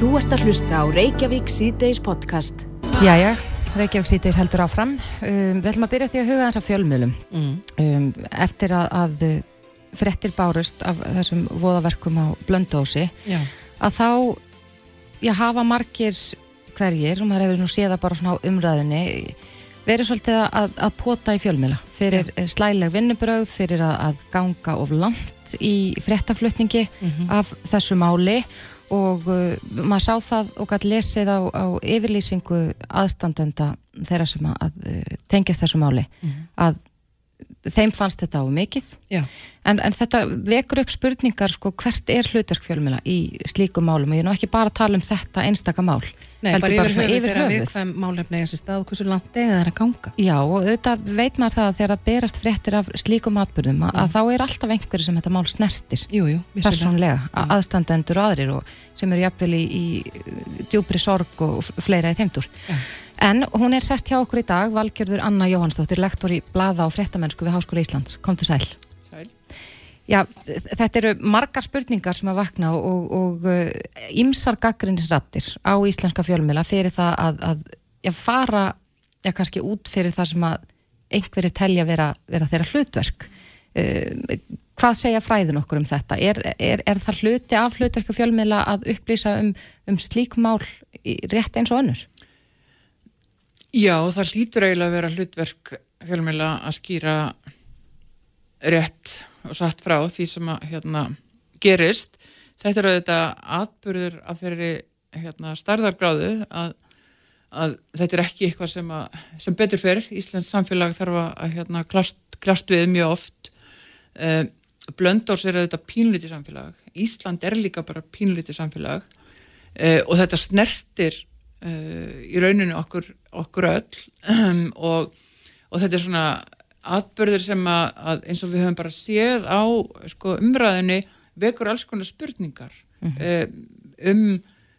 Þú ert að hlusta á Reykjavík síðdeis podcast. Jæja, Reykjavík síðdeis heldur áfram. Um, við ætlum að byrja því að huga þess að fjölmiðlum. Mm. Um, eftir að, að frettir bárust af þessum voðaverkum á blöndósi, já. að þá já, hafa margir hverjir, og maður hefur nú séða bara svona á umræðinni, verið svolítið að, að pota í fjölmiðla fyrir ja. slæleg vinnubröð, fyrir að, að ganga of langt í frettaflutningi mm -hmm. af þessu máli og uh, maður sá það og gæti lesið á, á yfirlýsingu aðstandenda þeirra sem að, að uh, tengjast þessu máli mm -hmm. að þeim fannst þetta á mikið. En, en þetta vekur upp spurningar sko, hvert er hlutverk fjölmjöla í slíkum málum? Og ég er nú ekki bara að tala um þetta einstaka mál Nei, bara yfir höfuð þegar við hvað málefni þessi stað hversu langt eða það er að ganga. Já, og auðvitað veit maður það að þegar það berast fréttir af slíkum atbyrðum að, að þá er alltaf einhverju sem þetta mál snertir. Jú, jú, persónlega, aðstandendur og aðrir og sem eru jafnvel í, í djúbri sorg og fleira í þeimdur ja. En hún er sest hjá okkur í dag, Valgjörður Anna Jóhannsdóttir, lektor í Blada og fréttamennsku við Háskóla Íslands. Kom til sæl. Sæl. Já, þetta eru margar spurningar sem að vakna og ímsar uh, gaggrinnisrattir á íslenska fjölmjöla fyrir það að, að já, fara, já kannski út fyrir það sem að einhverju telja vera, vera þeirra hlutverk. Uh, hvað segja fræðin okkur um þetta? Er, er, er það hluti af hlutverku fjölmjöla að upplýsa um, um slík mál rétt eins og önnur? Já, það hlýtur eiginlega að vera hlutverk fjölmjöla að skýra rétt og satt frá því sem að hérna, gerist. Þetta er auðvitað atbyrður af þeirri hérna, starðargráðu að, að þetta er ekki eitthvað sem, að, sem betur fyrir. Íslands samfélag þarf að hérna, klast, klast við mjög oft. Uh, Blöndós er auðvitað pínlítið samfélag. Ísland er líka bara pínlítið samfélag uh, og þetta snertir í rauninu okkur, okkur öll. Um, og, og þetta er svona atbyrðir sem að, að eins og við höfum bara séð á sko, umræðinni vekur alls konar spurningar mm -hmm. um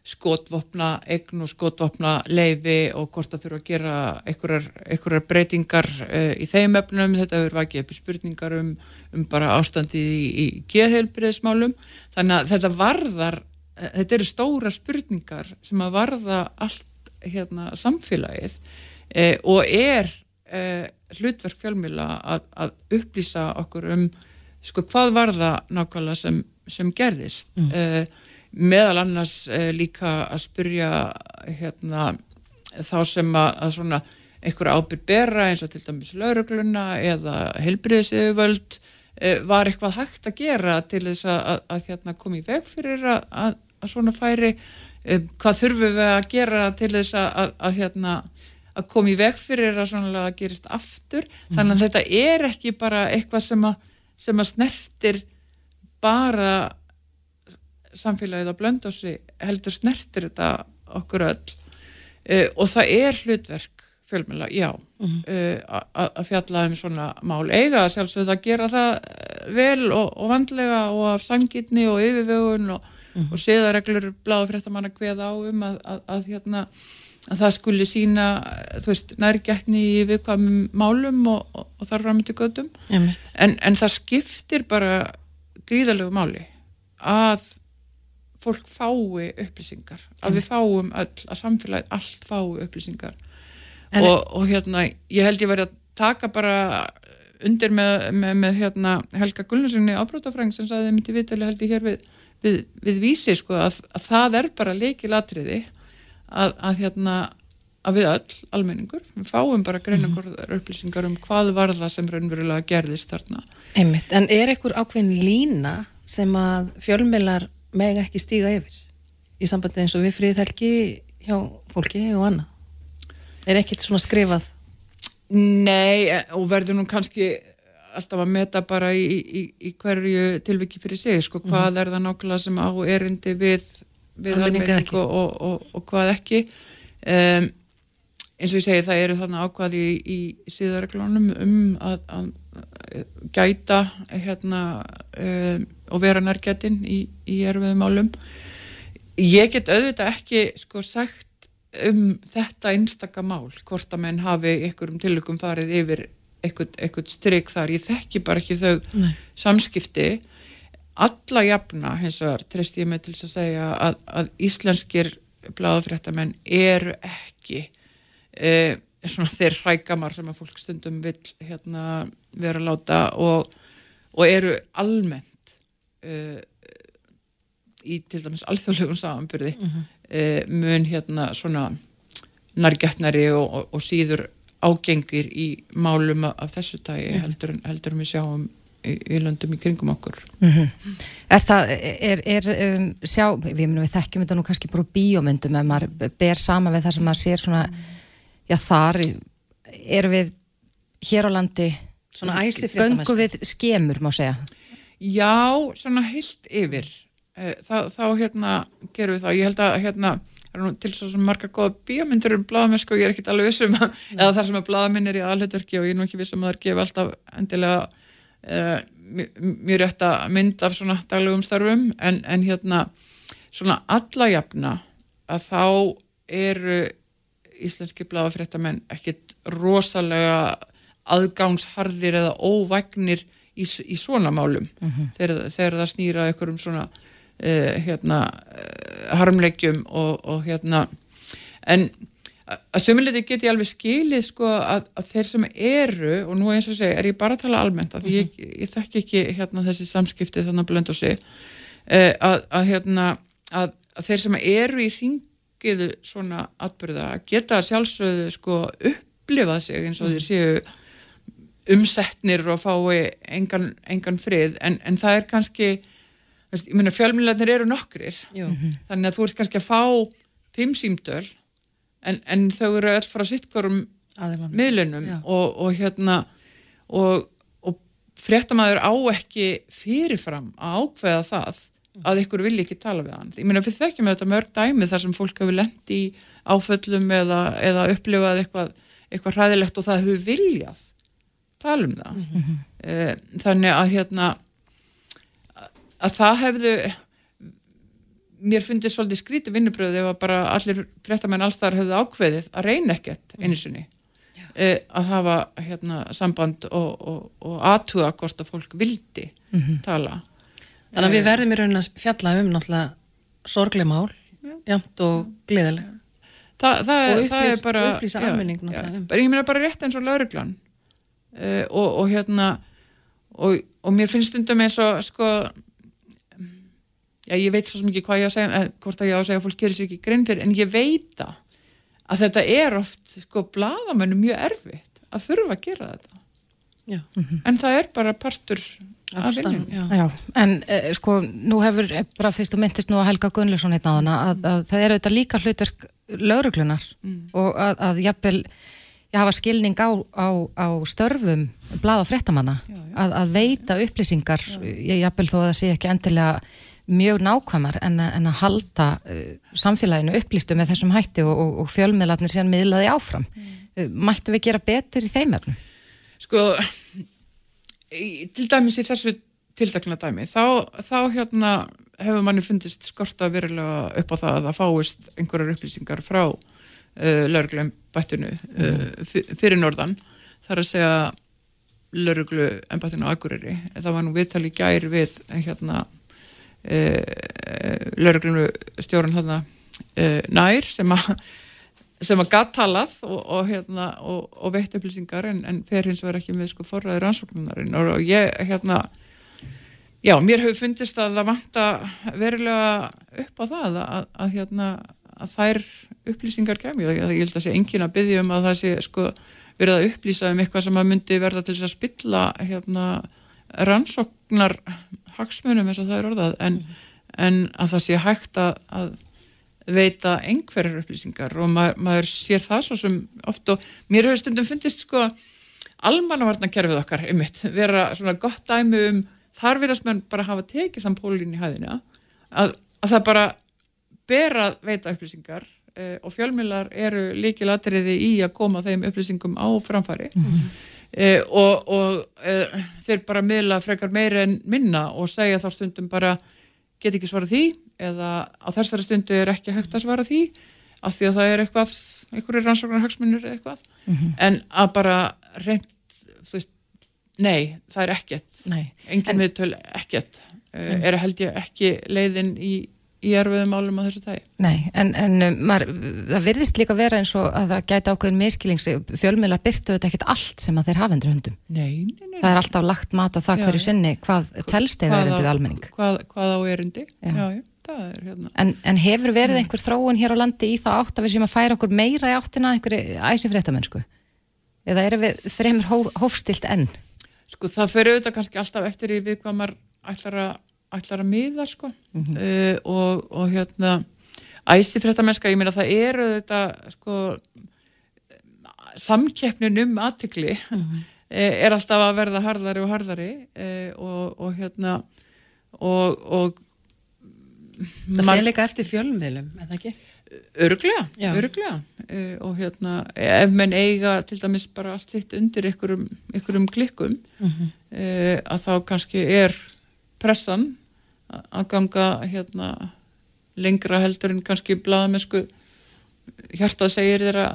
skotvopna, eign og skotvopna leifi og hvort það þurfa að gera einhverjar breytingar uh, í þeim efnum, þetta verður vakið upp spurningar um, um bara ástandið í, í geðheilbriðismálum þannig að þetta varðar þetta eru stóra spurningar sem að varða allt hérna, samfélagið eh, og er eh, hlutverk fjölmjöla að, að upplýsa okkur um sko, hvað varða nákvæmlega sem, sem gerðist mm. eh, meðal annars eh, líka að spyrja hérna, þá sem að, að svona einhver ábyrg bera eins og til dæmis laurugluna eða helbriðsöföld eh, var eitthvað hægt að gera til þess að, að, að hérna, koma í veg fyrir að, að svona færi um, hvað þurfum við að gera til þess að, að hérna að koma í veg fyrir að svona að gerist aftur, mm. þannig að mhm. þetta er ekki bara eitthvað sem að, sem að snertir bara samfélagið á blöndósi heldur snertir þetta okkur öll uh, og það er hlutverk fjölmjöla, já mm. uh, að fjalla um svona mál eiga að sjálfsögða að gera það vel og, og vandlega og af sangitni og yfirvögun og mm -hmm. og fréttamann að hveða á um að, að, að, hérna, að það skuli sína nærgætni í viðkvæmum málum og, og, og þar framöndi gödum en, en það skiptir bara gríðalegu máli að fólk fái upplýsingar að við fáum öll, að samfélagið allt fái upplýsingar. Og, og hérna, ég held ég verið að taka bara undir með, með, með hérna, Helga Gullnarssoni ábrótafræng sem saði myndi viðtali held ég hér við við, við vísi sko að, að það er bara leikilatriði að, að hérna að við öll, almenningur, við fáum bara greinangorðar mhm. upplýsingar um hvað var það sem raunverulega gerðist þarna Einmitt, En er einhver ákveðin lína sem að fjölmeilar meg ekki stíga yfir í sambandi eins og við friðhelgi hjá fólki og annað? Er ekkert svona skrifað? Nei, og verður nú kannski alltaf að meta bara í, í, í hverju tilviki fyrir sig sko, hvað mm er það nákvæmlega sem á erindi við, við almenning og, og, og, og hvað ekki. Um, eins og ég segi það eru þarna ákvaði í, í síðarreglunum um að, að gæta hérna um, og vera nærgætin í, í erfiðum álum ég get auðvitað ekki sko sagt um þetta einstakka mál hvort að menn hafi ykkur um tilökum farið yfir eitthvað, stryk þar, ég þekki bara ekki þau Nei. samskipti alla jafna hins vegar treyst ég mig til að segja að, að íslenskir bláðafréttamenn eru ekki e, svona þeir hrækamar sem að fólk stundum vil hérna, vera láta og, og eru almennt e, í til dæmis alþjóðlegum samanbyrði mm -hmm. e, mun hérna svona nærgætnari og, og, og síður ágengir í málum af þessu tægi heldur, heldur við sjáum í, í löndum í kringum okkur. Mm -hmm. Er það, er, er um, sjá, við, við þekkjum þetta nú kannski bara bíómyndum ef maður ber sama við það sem maður sér svona já þar er við hér á landi göngu við skemur má segja. Já, svona heilt yfir. Þa, þá hérna gerum við það. Ég held að hérna það er til svo margar góða bíómyndur um bladamennsku og ég er ekkit alveg vissum að, eða þar sem að bladaminn er í aðhaldverki og ég er nú ekki vissum að það er gefið alltaf endilega uh, mjög rétt að mynd af svona daglegum starfum en, en hérna svona allajafna að þá eru íslenski bladafréttamenn ekkit rosalega aðgangsharðir eða óvagnir í, í svona málum. Mm -hmm. þegar, þegar það snýra ykkur um svona uh, hérna uh, harmlegjum og, og hérna en að sömuleiti get ég alveg skilið sko að, að þeir sem eru og nú eins og segja er ég bara að tala almennt að ég, ég þekk ekki hérna þessi samskipti þannig að blönda sig uh, að, að hérna að, að þeir sem eru í ringiðu svona atbyrða geta sjálfsögðu sko upplifað sig eins og þeir séu umsetnir og fái engan, engan frið en, en það er kannski ég meina fjölmjölarnir eru nokkrir Jú. þannig að þú ert kannski að fá fimm símdöl en, en þau eru öll frá sittkorum miðlunum og, og hérna og, og fréttamaður á ekki fyrirfram að ákveða það að ykkur vilja ekki tala við hann. Ég meina við þekkjum þetta mörg dæmi þar sem fólk hefur lendi í áföllum eða, eða upplifað eitthvað, eitthvað hræðilegt og það hefur viljað tala um það. Mm -hmm. þannig að hérna að það hefðu mér fundið svolítið skríti vinnubröðu ef að bara allir fréttamenn allstar hefðu ákveðið að reyna ekkert einu sinni. Uh, að hafa hérna, samband og, og, og aðtuga hvort að fólk vildi mm -hmm. tala. Þannig að við verðum í raunin að fjalla um náttúrulega sorgleg mál jamt og gleðileg. Þa, það, og upplýs, það er bara upplýsa almenning um. ég meina bara rétt eins og lauruglan uh, og, og hérna og mér finnst stundum eins og sko já, ég veit svo mikið hvað ég á að segja eh, hvort að ég á að segja að fólk gerir sér ekki grein fyrir en ég veit að þetta er oft sko bladamennu mjög erfitt að þurfa að gera þetta mm -hmm. en það er bara partur af vinnum já. Já, en eh, sko nú hefur bara fyrst og myndist nú að Helga Gunnlauson hérna á hana að, að það er auðvitað líka hlutverk lauruglunar mm. og að, að jafnvel ég hafa skilning á, á, á störfum blada fréttamanna að, að veita upplýsingar jafnvel þó að það sé ekki endilega mjög nákvæmar en, en að halda uh, samfélaginu upplýstu með þessum hætti og, og, og fjölmiðlarnir síðan miðlaði áfram. Mm. Uh, mættu við gera betur í þeim efnum? Sko, til dæmis í þessu tildakna dæmi, þá, þá hérna hefur manni fundist skorta verulega upp á það að það fáist einhverjar upplýsingar frá uh, lauruglu embættinu mm. fyrir norðan. Það er að segja lauruglu embættinu á Akureyri. Það var nú viðtali gær við hérna lauruglunu stjórun hérna nær sem að sem að gattalað og, og, hérna, og, og veitt upplýsingar en, en fer hins vegar ekki með sko forræður ansóknunarinn og ég hérna já, mér hefur fundist að það vanta verulega upp á það að, að hérna að þær upplýsingar kemur, ég held að sé engin að byggja um að það sé sko verið að upplýsa um eitthvað sem að myndi verða til að spilla hérna rannsóknar hagsmunum eins og það er orðað en, en að það sé hægt að, að veita einhverjar upplýsingar og maður, maður sér það svo sem oft og mér hefur stundum fundist sko almannavarnakerfið okkar um mitt vera svona gott dæmi um þar verðast mann bara hafa tekið þann pólinn í hæðina að, að það bara ber að veita upplýsingar eh, og fjölmjölar eru líkilatriði í að koma þeim upplýsingum á framfari mm -hmm. Uh, og, og uh, þeir bara miðla frekar meira en minna og segja þá stundum bara get ekki svara því eða á þessari stundu er ekki hægt að svara því af því að það er eitthvað einhverju rannsóknar hagsmunir eða eitthvað mm -hmm. en að bara reynd veist, nei, það er ekkert engin miðtöl ekkert mm. er held ég ekki leiðin í, í erfiðum álum á þessu tægi. Nei, en, en um, maður, það virðist líka vera eins og að það gæti ákveðin miskilings fjölmiðlar byrtu þetta ekkit allt sem að þeir hafa undir hundum. Nei, nei, nei. Það er alltaf lagt mat á það já, hverju sinni hvað telst eða erindi við almenning. Hvað, hvað á erindi, já, já. já það er hérna. En, en hefur verið mm. einhver þróun hér á landi í það átt að við sem að færa okkur meira í áttina einhverju æsifréttamennsku? Eða eru við fremur hóf, hófstilt enn? Sko það fyrir auðvitað kannski alltaf eftir í við hvað maður ætlar að, ætlar að miða sko mm -hmm. uh, og, og hérna æsifréttamennska, ég meina það eru auðvitað sko samkeppnin um aðtikli mm -hmm. er alltaf að verða harðari og harðari uh, og, og hérna og, og Það fyrir líka eftir fjölmiðlum, er það ekki? Örglega, örglega uh, og hérna ef menn eiga til dæmis bara allt sitt undir ykkurum, ykkurum klikkum mm -hmm. uh, að þá kannski er pressan að ganga hérna lengra heldur en kannski blaðamennsku hjartað segir þeirra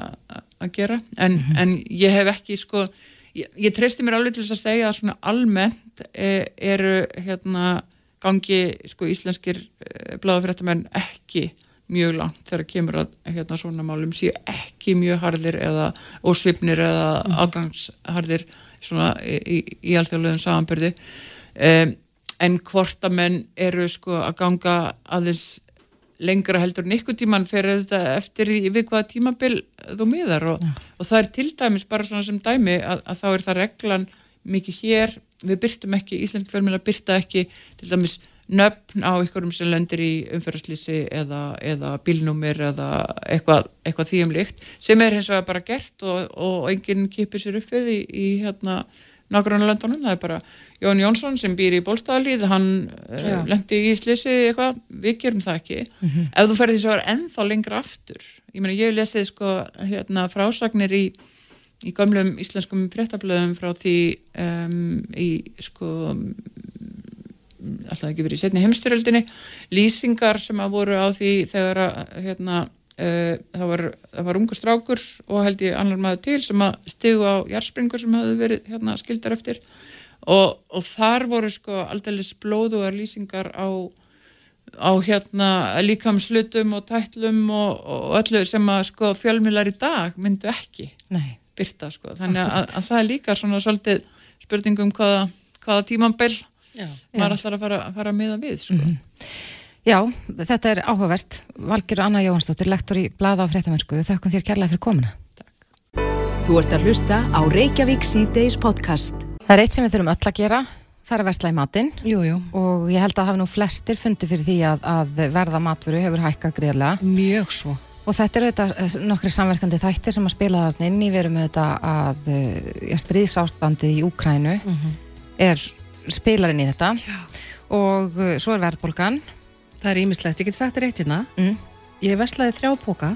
að gera en, mm -hmm. en ég hef ekki sko ég, ég treysti mér alveg til þess að segja að svona almennt er, eru hérna gangi sko íslenskir eh, blaðafrættamenn ekki mjög langt þegar kemur að hérna, svona málum séu ekki mjög harðir eða ósvipnir eða mm. afgangsharðir svona í, í, í alþjóðlegum samanbyrði um, en hvort að menn eru sko að ganga aðeins lengra heldur en ykkur tíman fyrir þetta eftir í við hvaða tímabil þú miðar. Og, og það er til dæmis bara svona sem dæmi að, að þá er það reglan mikið hér, við byrtum ekki íslensk fjölmjöla byrta ekki til dæmis nöfn á ykkurum sem lendir í umferðarslýsi eða, eða bílnúmir eða eitthvað, eitthvað þýjumlikt sem er hins vegar bara gert og, og enginn kipir sér upp við í, í hérna nákvæmlega löndunum, það er bara Jón Jónsson sem býr í Bólstadalíð, hann uh, lendi í slýsi eitthvað, við gerum það ekki. Mm -hmm. ef þú ferði þess að vera ennþá lengra aftur, ég meina ég lesið sko hérna frásagnir í í gamlum íslenskum fréttablöðum frá því um, í sko alltaf ekki verið í setni heimstyröldinni lýsingar sem að voru á því þegar að hérna, það, var, var ungu strákur og held ég annar maður til sem að stigu á járspringur sem hafði verið hérna, skildar eftir og, og þar voru sko aldrei blóðugar lýsingar á á hérna líkamslutum og tætlum og, og öllu sem að sko fjölmilar í dag myndu ekki Nei. byrta sko þannig að, að það er líka svona svolítið spurningum hvaða, hvaða tímanbel maður ætlar að fara, fara að miða við sko. mm -hmm. Já, þetta er áhugavert. Valgjör Anna Jóhansdóttir, lektor í Blada á fréttamennsku, þakkum þér kærlega fyrir komuna. Takk. Þú ert að hlusta á Reykjavík C-Days podcast. Það er eitt sem við þurfum öll að gera. Það er að versla í matinn. Jú, jú. og ég held að hafa nú flestir fundi fyrir því að, að verða matveru hefur hækkað greiðlega Mjög svo. Og þetta eru auðvitað eh, nokkri samverkandi þættir sem að spila þarna inn í. Verum auðvitað að ja, stríðsástandi í Úkrænu mm -hmm. er spilarinn í þetta. Já. og uh, svo er verðbólgan Það er ímislegt, ég get sagt þér eitt hérna. Mm. ég veslaði þrjá póka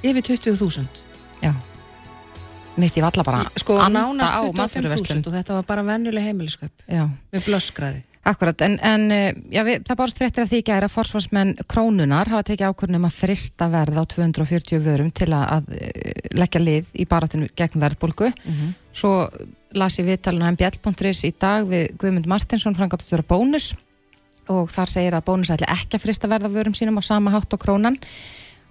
yfir 20.000 Já. Mist ég valla bara sko, anda á maturverslun og þetta var bara vennuleg heimilisköp. Með blöskraði. Akkurat, en, en uh, já, við, það bárst fréttir af því að forsvarsmenn krónunar hafa tekið ákvörnum að frista verð á 240 vörum til að, að uh, leggja lið í baratinu gegn verðbólgu. Mm -hmm. svo las ég viðtalinu mbl.is í dag við Guðmund Martinsson frangatóttur á Bónus og þar segir að Bónus ætla ekki að frista verða vörum sínum á sama hátt og krónan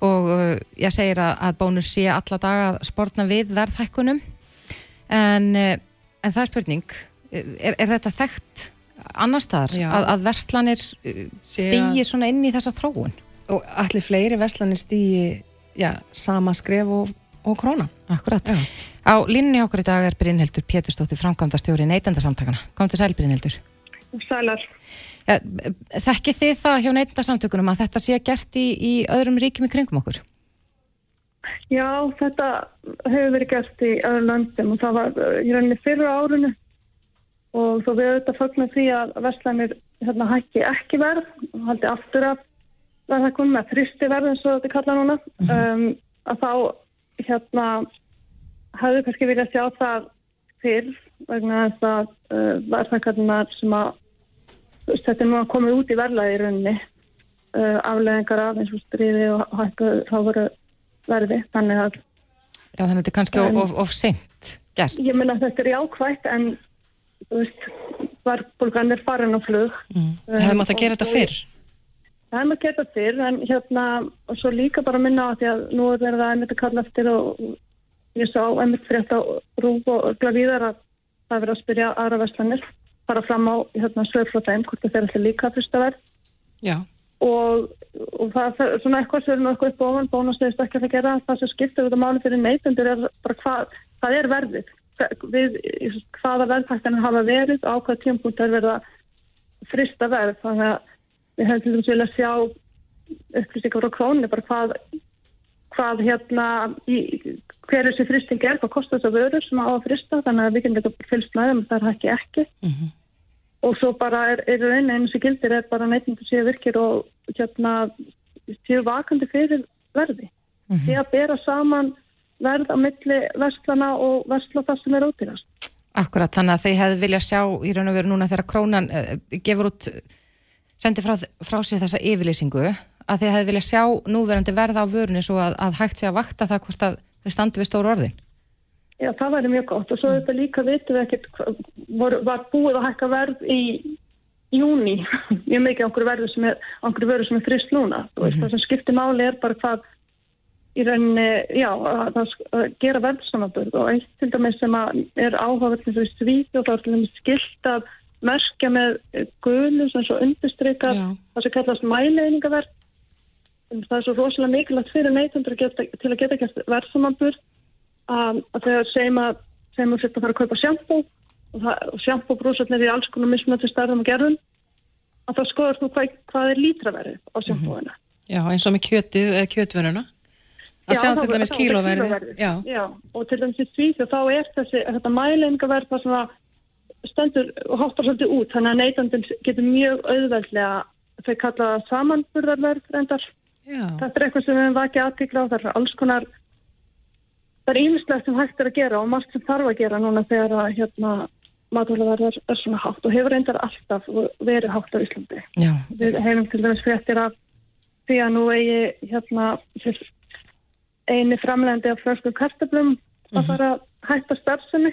og uh, ég segir að, að Bónus sé alla daga að spórna við verðhækkunum en, uh, en það er spurning er, er þetta þekkt annar staðar að, að verslanir uh, stýji svona inn í þessa þróun og allir fleiri verslanir stýji já, sama skref og, og krónan Akkurat já. Á línni okkur í dag er Brynhildur Péturstóttir framkvæmdastjóri neytendasamtakana. Kom til sæl Brynhildur. Sælar. Ja, Þekkið þið það hjá neytendasamtökunum að þetta sé gert í, í öðrum ríkjum í kringum okkur? Já, þetta hefur verið gert í öðrum landum og það var í rauninni fyrra árunu og þó við auðvitað fagnum því að verslanir hérna, hækki ekki verð og haldi aftur að verða komið með fristi verð eins og þetta kalla núna mm -hmm. um, að þá hérna hafðu kannski viljað sjá það fyrr vegna þess að uh, verðsækarnar sem að þetta er nú að koma út í verlaði í rauninni uh, afleðingar af eins og stríði og hættu þá voru verði þannig að Já þannig að þetta er kannski en, of, of sent gert Ég menna þetta er jákvægt en veist, verðbólgan er farin á flug. Mm. Hefði maður að gera þetta fyrr? Það hefði maður að gera þetta fyrr, en hérna, og svo líka bara minna á því að nú er það einmitt að kalla eftir og ég sá einmitt frétt á rúf og glavíðar að það er verið að spyrja aðra vestlanir, fara fram á hérna, þeim, hvort það fer alltaf líka fyrsta verð. Já. Og, og það er svona eitthvað sem er eitthvað upp ofan, bónastegist ekki að það gera, það sem skiptir þetta máli fyrir neytundur er bara hvað, hvað er verðið við hvaða verðfæktanir hafa verið á hvaða tímpunkt er verið að frista verð þannig að við hefum til dæmis vilja sjá upplýstingar á krónu bara hvað, hvað hérna í, hver þessi fristing er hvað kostar þess að vörur sem á að frista þannig að við getum þetta fylgst með þeim það er hækki ekki mm -hmm. og svo bara er, er einu einu sem gildir er bara neittnum séu virkir og hérna séu vakandi fyrir verði mm -hmm. því að bera saman verð á milli vestlana og vestla það sem er ótýrast. Akkurat, þannig að þeir hefði vilja sjá í raun og veru núna þegar krónan uh, gefur út, sendir frá, frá sér þessa yfirlýsingu, að þeir hefði vilja sjá núverandi verð á vörunni svo að, að hægt sé að vakta það hvort að þau standi við stóru orðin. Já, það væri mjög gott og svo mm. þetta líka vitum við ekkert, var, var búið að hækka verð í júni, mjög mikið á einhverju verðu sem er, sem er frist núna. Mm -hmm. Það sem skiptir máli er bara hvað í rauninni, já, að, að gera verðsamaburð og eitt til dæmis sem er áhugavert eins og í svíti og þá er til dæmis skilt að merkja með gulum sem svo undirstrykkar það sem kallast mæleiningaverð það er svo rosalega mikilvægt fyrir neytundur til að geta gert verðsamaburð að, þegar segjum að segjum að þetta fara að kaupa sjampó og, og sjampóbrúsatnir í alls konar mismunandi starðum og gerðum að það skoðast nú hvað, hvað er lítraverið á sjampóina. Já, eins og með kjötið, kjötvöruna. Að sjá til dæmis kílóverði já. já, og til dæmis í Svíþjóð þá er þessi, þetta mælengaverð það sem að stendur og hóttar svolítið út, þannig að neytandin getur mjög auðveldlega, þau kalla samanburðarverð reyndar já. þetta er eitthvað sem við hefum vakið aðtíkla á það er alls konar það er ímislegt sem hægt er að gera og margt sem þarf að gera núna þegar að hérna matvælaverðar er svona hátt og hefur reyndar alltaf verið hátt á Íslandi já. við hefum til dæmis fréttir af því að nú eigi hérna eini framlegandi af frösku kartablum að fara að hætta starfsemi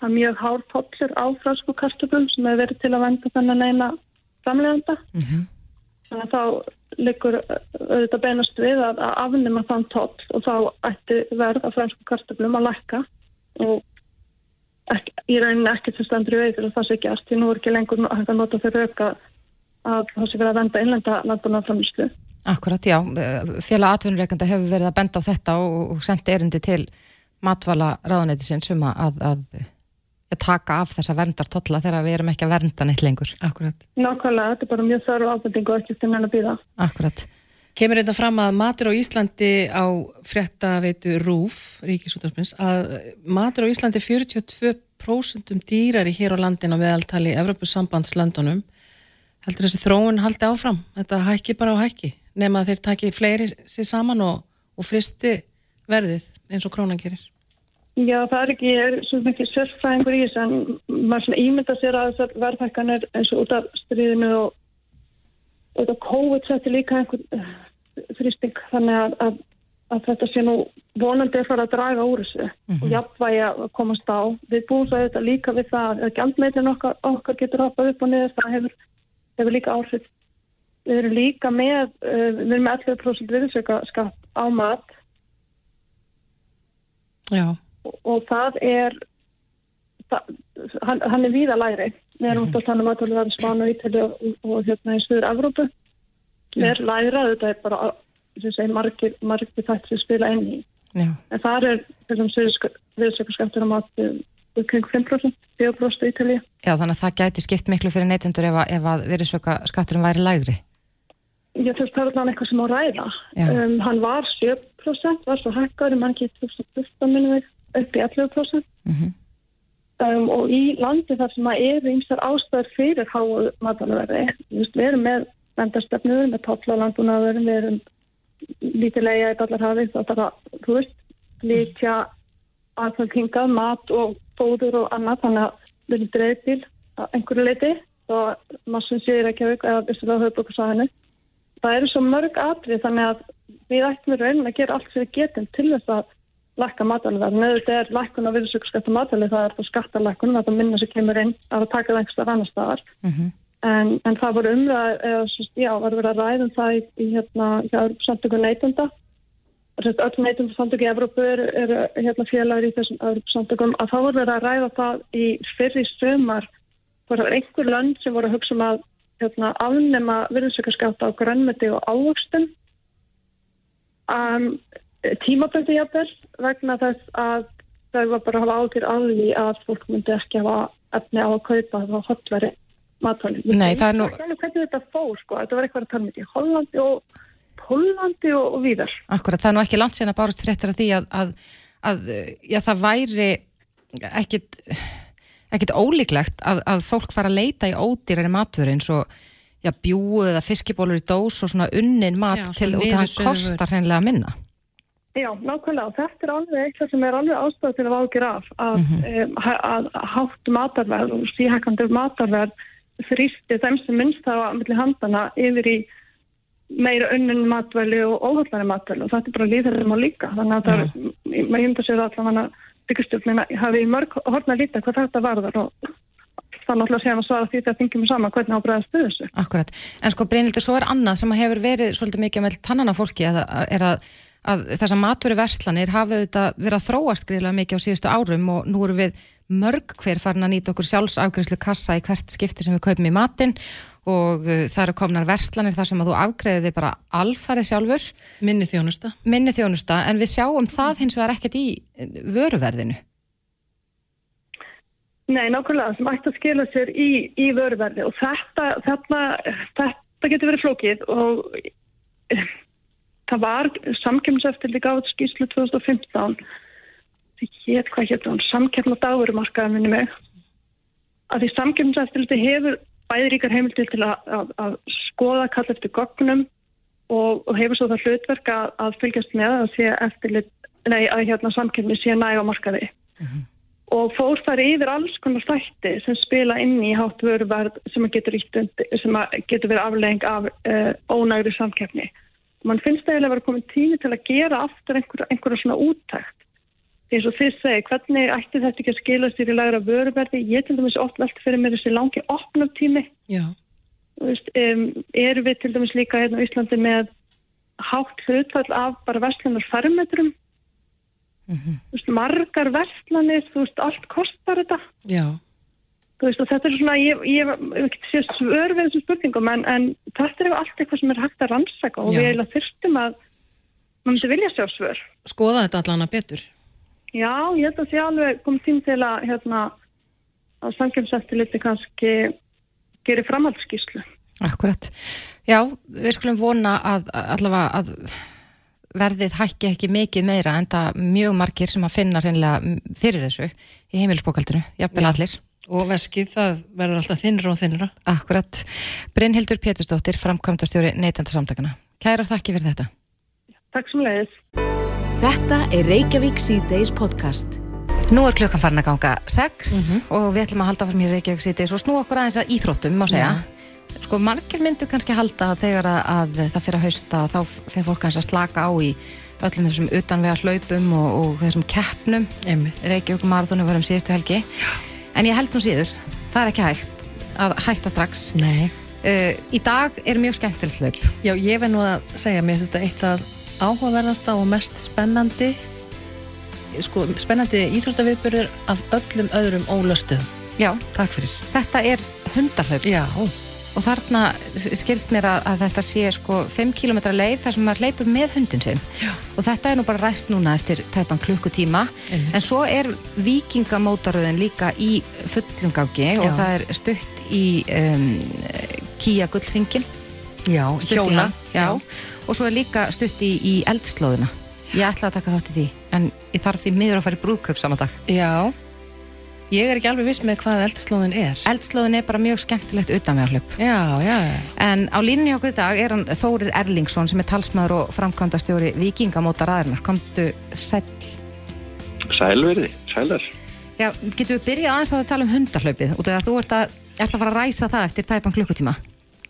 það er mjög hár tollur á frösku kartablum sem hefur verið til að venda þennan eina framleganda mm -hmm. þannig að þá liggur auðvitað beinast við að, að afnima þann toll og þá ætti verð af frösku kartablum að lækka og ekki, í rauninni ekkert sem standur í veitur og það sé gert því nú er ekki lengur að nota fyrir auka að það sé verið að venda innlenda landbúnaðframislu Akkurat, já. Félag atvinnureikanda hefur verið að benda á þetta og, og sendi erindi til matvala ráðanætisins um að, að, að taka af þessa verndartotla þegar við erum ekki að vernda neitt lengur. Akkurat. Nákvæmlega, þetta er bara mjög þarf ábending og ekki stundin að býða. Akkurat. Kemur þetta fram að matur á Íslandi á fréttaveitu RÚF, Ríkisútarpins, að matur á Íslandi 42% dýrari hér á landin á meðaltali Evropasambandslandunum. Heldur þessi þróun haldi áfram? Þetta hækki bara á hækki? nema að þeir taki fleiri sér saman og, og fristi verðið eins og krónan gerir? Já, það er ekki, ég er svo mikið sérfræðingur í þess en maður svona ímynda sér að þessar verðhækkanir eins og út af stríðinu og út af COVID setti líka einhvern uh, fristing þannig að, að, að þetta sé nú vonandi að fara að draga úr þessu mm -hmm. og jafnvægi að komast á. Við búum svo þetta líka við það að gjaldmeitin okkar, okkar getur hoppað upp og niður, það hefur, hefur líka áhrif Við erum líka með, uh, við erum með 11% viðsökaskatt á mat og, og það er, það, hann, hann er víða læri. Við erum á þannig að það er spánu ítali og, og hérna í Suður Evrópu. Við erum læra, þetta er bara, sem segir, margir, margir þættir sem spila inn í. Já. En það er, þessum viðsökaskattur á mat kring 5%, 4% í Ítali. Já, þannig að það gæti skipt miklu fyrir neytundur ef að, að viðsökaskatturum væri lægri. Já, þú veist, það er alveg eitthvað sem á ræða. Um, hann var 7%, var svo hækkar, mann getur 2014 minnum við upp í 11%. Mm -hmm. um, og í landi þar sem að eru ymsar ástæður fyrir háu matalverði, við erum með vendarstöfnur, með tollalandbúnaður, við erum lítilega í allarhafið, þá þarf að, þú veist, lítja aðfaldingað, mat og fóður og annað, þannig að við erum dreifð til einhverju leiti og maður sér ekki að auka eða vissulega höfðbúkarsvæðinu það eru svo mörg atrið þannig að við ættum við raunin að gera allt sem við getum til þess að lækka matalverð. Neður er lækkun á virðsökskatta matali, það er það skattalækkun, það er minna sem kemur inn að taka það einhverstað annar staðar. Mm -hmm. en, en það voru umræð, eða já, var verið að ræða um það í, í hérna, samtöku neytunda. Öll neytunda samtöku í Evrópu eru er, hérna, félagur í þessum samtökum að það voru verið að ræða það í fyrri sömar, það var einhver lönd sem voru að hugsa um að hérna, afnema virðsökkaskatta á grannmeti og ávöxtum um, tímaböndi jafnvel vegna þess að það var bara að hafa ágjör af því að fólk myndi ekki hafa efni á að kaupa það á hotveri matvæli. Nei, það er nú... Það er nú hvernig þetta fór, sko. Þetta var eitthvað að tala með í Hollandi og Hollandi og, og víðar. Akkurat, það er nú ekki langt sen að bárust fréttir af því að, að, að já, það væri ekkit, ekkit ólíklegt að, að fólk fara að leita í ódýrari matvöru eins og bjúu eða fiskibólur í dós og svona unnin mat já, til út að hann kostar hreinlega minna. Já, nákvæmlega. Þetta er alveg eitthvað sem er alveg ástæð til að ágjur af að, mm -hmm. um, að hátt matarverð og síhækkandur matarverð þrýsti þeim sem minnst það á milli handana yfir í meira önnin matvæli og óhaldari matvæli og þetta er bara líðarinn á líka. Þannig að það er, maður hýmda sér allan að byggjastjórnina hafi mörg hortna að líta hvað þetta varðar og er náttúrulega sem að svara því þegar þingjum við saman hvernig ábræðast stuðu þessu. Akkurat. En sko Brynildur, svo er annað sem hefur verið svolítið mikið með tannana fólki er að að þessar matveru verslanir hafa auðvitað verið að þróast greiðlega mikið á síðustu árum og nú eru við mörg hver farin að nýta okkur sjálfsafgriðslu kassa í hvert skipti sem við kaupum í matin og uh, það eru komnar verslanir þar sem að þú afgreðir þig bara alfarið sjálfur. Minni þjónusta. Minni þjónusta, en við sjáum það hins vegar ekkert í vöruverðinu. Nei, nákvæmlega, sem ætti að skila sér í, í vöruverði og þetta, þetta, þetta getur verið flókið og það var samkjömseftildi gáð skýrslu 2015 því hétt hvað hétt hún? Samkjöfn og dagurumarkaða minni mig. Að því samkjömseftildi hefur bæðiríkar heimiltil til að, að, að skoða kall eftir gognum og, og hefur svo það hlutverk að, að fylgjast með að sé eftirlit nei að hérna samkjöfni sé næg á markaði. Mm -hmm. og fór þar yfir alls konar þætti sem spila inn í hátt vöruverð sem getur, getur verið aflegging af uh, ónægri samkjöfni mann finnst það eiginlega að vera komin tími til að gera aftur einhverja, einhverja svona úttækt eins og þið segi, hvernig ætti þetta ekki að skila sér í lagra vöruverði? Ég til dæmis oft velti fyrir mér þessi langi opnum tími um, eru við til dæmis líka hérna á Íslandi með hátt hlutfall af bara vestlunar fermetrum? Mm -hmm. margar vestlanir þú veist, allt kostar þetta. Já Veist, þetta er svona, ég, ég, ég ekki sé svör við þessum spurningum en, en þetta er allt eitthvað sem er hægt að rannsaka og Já. við eiginlega þyrstum að maður myndi vilja sjá svör. Skoða þetta allan að betur? Já, ég held að það sé alveg komið tím til að hérna, að samkjömseftir liti kannski gerir framhaldsskíslu. Akkurat. Já, við skulum vona að allavega að verðið hækki ekki mikið meira en það mjög margir sem að finna fyrir þessu í heimilsbókaldinu, jafnvel allir. Og veskið, það verður alltaf þinnra og þinnra. Akkurat. Brynhildur Pétursdóttir, framkvæmdastjóri neytandarsamtakana. Kæra þakki fyrir þetta. Takk sem leiðis. Þetta er Reykjavík C-Days podcast. Nú er klukkan farin að ganga 6 mm -hmm. og við ætlum að halda fyrir mér Reykjavík C-Days og snú okkur aðeins að íþróttum, má segja. Ja. Sko, margir myndu kannski halda þegar að, að það fyrir að hausta, þá fyrir fólk kannski að slaka á í öllum þessum utanvega hlaupum og, og þessum keppnum. Reykjavík marathónu varum síðustu helgi. Já en ég held nú síður, það er ekki hægt að hætta strax. Uh, í dag er mjög skemmtilegt hlaup. Já, ég verð nú að segja mér þetta eitt að áhugaverðasta og mest spennandi sko, spennandi íþróttaviðbyrður af öllum öðrum ólöstuðum. Já, takk fyrir. Þetta er hundarhlaup Já og þarna skilst mér að, að þetta sé sko 5 km leið þar sem maður leipur með hundin sinn. Já. og þetta er nú bara ræst núna eftir tæpan klukkutíma. Einmitt. en svo er vikingamótaröðin líka í fullungági og það er stutt í um, Kíja Gullringin Já, hjóla Já. og svo er líka stutt í, í eldslóðuna ég ætla að taka þátt í því en ég þarf því miður að fara í brúðköp saman dag. Já Ég er ekki alveg viss með hvað eldslóðin er. Eldslóðin er bara mjög skemmtilegt utanvegarhlaup. Já, já. En á línni okkur í dag er hann Þórir Erlingsson sem er talsmaður og framkvæmdastjóri vikingamótar aðeinar. Komdu sæl. Sælverði, sælar. Já, getur við byrjað aðeins að tala um hundarhlaupið út af að þú ert að, ert að fara að ræsa það eftir tæpan klukkutíma.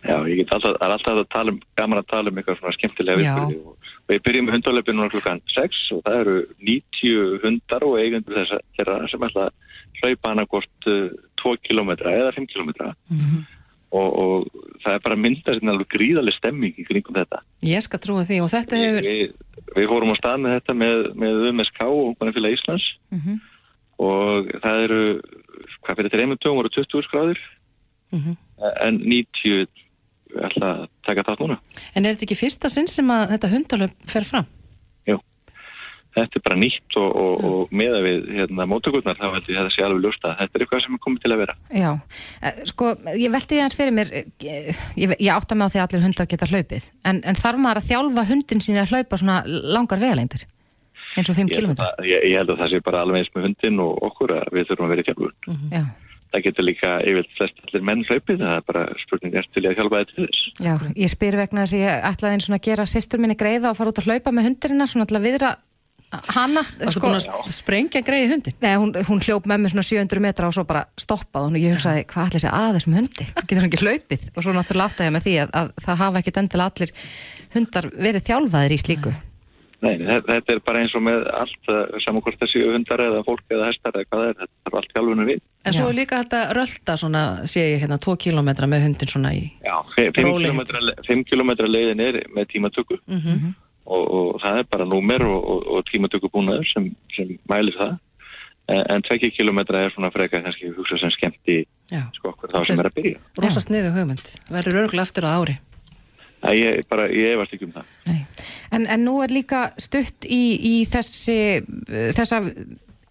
Já, ég get alltaf, alltaf að tala um, gaman að tala um eitthvað svona skemmtilega viðbyrði og við byrjum með hundarleipin núna klukkan 6 og það eru 90 hundar og eigendur þess að þeirra sem ætla að hlaupa hana hvort 2 km eða 5 km og, og það er bara myndað hérna alveg gríðarlega stemming í kringum þetta. Ég skal trúa því og þetta hefur... Við, við fórum á stað með þetta með, með UMSK og Ungbarnafélag Íslands og það eru, hvað fyrir þetta reymum tögum voru 20 skráður en 90 ætla að taka það núna. En er þetta ekki fyrsta sinn sem að þetta hundalöp fer fram? Þetta er bara nýtt og, og, og með að við hérna, mótökurnar þá held ég að þetta sé alveg ljósta. Þetta er eitthvað sem er komið til að vera. Já, Eh, sko, ég velti því aðeins fyrir mér, ég, ég átta mig á því að allir hundar geta hlaupið, en, en þarf maður að þjálfa hundin sín að hlaupa svona langar vegalengdir, eins og 5 Ég held, km? að, ég, ég held að það sé bara alveg eins með hundin og okkur að við þurfum að vera í þjálfur. Já, Það getur líka yfirleitt flest allir menn hlaupið, það er bara spurning eftir til að þjálfa þetta til þess. já, ég spyr vegna þess að ég ætlaði eins og að gera sýstur minni greiða og fara út að hlaupa með hundurina, svona að viðra Varstu sko, að sprengja greið hundin? Nei, hún, hún hljóp með mig svona 700 metra og svo bara stoppað hún og ég hugsaði, hvað ætla þessi að þessum hundi? Getur hann ekki hlaupið? Og svo náttúrulega áttaði ég með því að, að það hafa ekkit endilega allir hundar verið þjálfaðir í slíku. Nei, þe- þetta er bara eins og með allt, saman hvort það séu hundar eða fólk eða hestar eða hvað það er, þetta er allt þjálfunum við. En svo er líka þetta rölda svona, sé ég hérna, 2 km með hundin svona í... Já, 5 Rólegheit. km, 5 km leiðin er með tímatöku og, og það er bara númer og, og, og tímatöku búnaður sem, sem mælir það. En, en 2 km er svona freka kannski hugsa sem skemmti Já. sko okkur þá sem er að byrja. Rosa sniðu hugmynd. Verður örgulega aftur á ári. Það ég, bara, ég efast ekki um það. En, en nú er líka stutt í, í þessi, þessa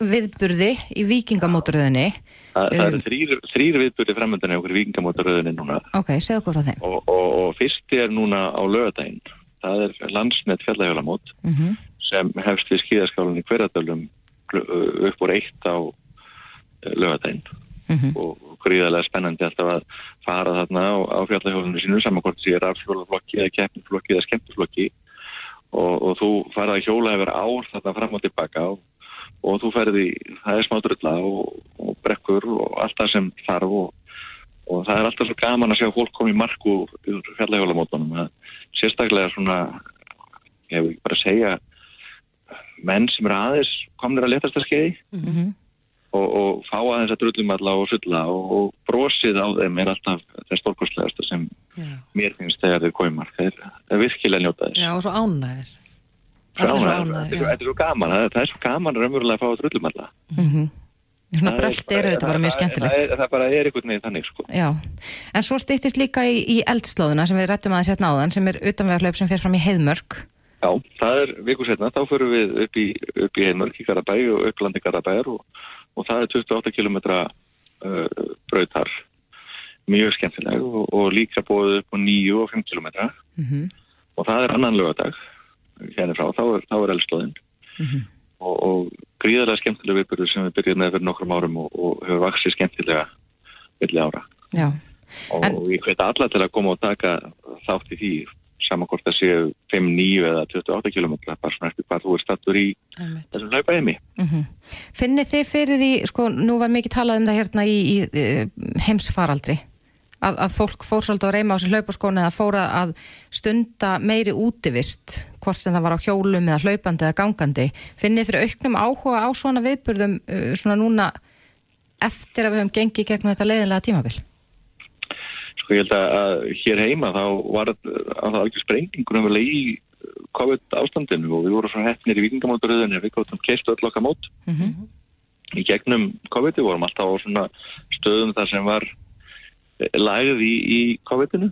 viðburði í vikingamóturöðinni. Það, það eru Um. þrýr, þrýr viðbyrði framöndan okkur vikingamótaröðinni núna Ok, segðu okkur frá þeim. og, og, og fyrsti er núna á lögadaginn. Það er landsnett fjallahjólamót Mm sem hefst við skíðaskálinni hverjadölum upp úr eitt á lögadaginn Mhm. og gríðarlega spennandi alltaf að fara þarna á, á fjallahjólunum sínu samankort sér af fjólaflokki eða keppniflokki eða skemmtiflokki. Og, og þú farið að hjóla yfir ár þarna fram og tilbaka og, og þú ferði, það er smá drulla og, og brekkur og allt það sem þarf og, og það er alltaf svo gaman að sjá fólk koma í marku úr fjallahjólamótunum að sérstaklega svona ég vil bara segja menn sem eru aðeins komnir að letast að skeiði. -hmm. og, og fá aðeins að drullum alla og sulla og, og brosið á þeim er alltaf það stórkostlegasta sem Já. mér finnst þegar komið mark. Það er, er virkilega njóta þess. Já, og svo ánæðir. Þetta er- er svo gaman, það er, er svo gaman raunverulega að fá að drullum alla Svona Það er brölt eru þetta bara mjög það- skemmtilegt. það, er- það bara er einhvern veginn þannig sko. Já, en svo styttist líka í, í eldslóðuna sem við rættum aðeins hérna áðan sem er utanvegarlaup sem fer fram í heiðmörk. Já, það er viku setna, þá förum við upp í, upp í Heimörk í Garabæ og upplandi Garabæjar og, og það er 28 km uh, brautar, mjög skemmtileg og, og líka búið upp á 9 og 5 km Mm og það er annan lögadag hérna frá, þá er, er eldslóðin og, og gríðarlega skemmtilega viðbyrður sem við byrjuðum með fyrir nokkrum árum og, og hefur vaksið skemmtilega villi ára. Já, og, En- ég hveti alla til að koma og taka þátt í því saman hvort það séu 5, 9 eða 28 km bara svona eftir hvað þú er stattur í þessum hlaupa heimi. Mm finnið þið fyrir því, sko, nú var mikið talað um það hérna í, í, í heimsfaraldri að, að fólk fór svolítið að reyma á sér hlaupaskónu eða fóra að stunda meiri útivist hvort sem það var á hjólum eða hlaupandi eða gangandi. Finnið fyrir auknum áhuga á svona viðburðum uh, svona núna eftir að við höfum gengið gegnum þetta leiðinlega tímabil? Sko ég held að, að hér heima þá var að það algjör sprengingur umverulega í COVID ástandinu og við vorum svona hefnir í vikingamóturöðinu við gáttum keitt öll okkar mót. Mm í gegnum COVID við vorum alltaf á svona stöðum þar sem var lagð í, í COVID-inu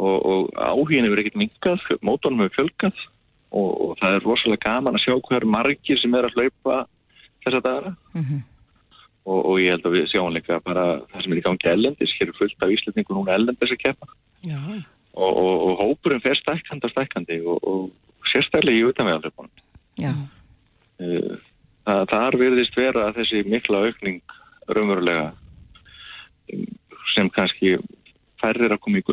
og, og áhugin hefur ekkert minkað, mótornum hefur fjölgað. Og, og það er rosalega gaman að sjá hver margir sem er að hlaupa þessa dagara Mhm. og, og ég held að við sjáum líka bara það sem er í gangi ellendis, hér er fullt af íslendingu núna ellendis að keppa. Og, hópurinn fer stækkandi og stækkandi og, og sérstaklega í utanvegarleipunum Eh, það, þar virðist vera þessi mikla aukning raunverulega um, sem kannski færrir að koma í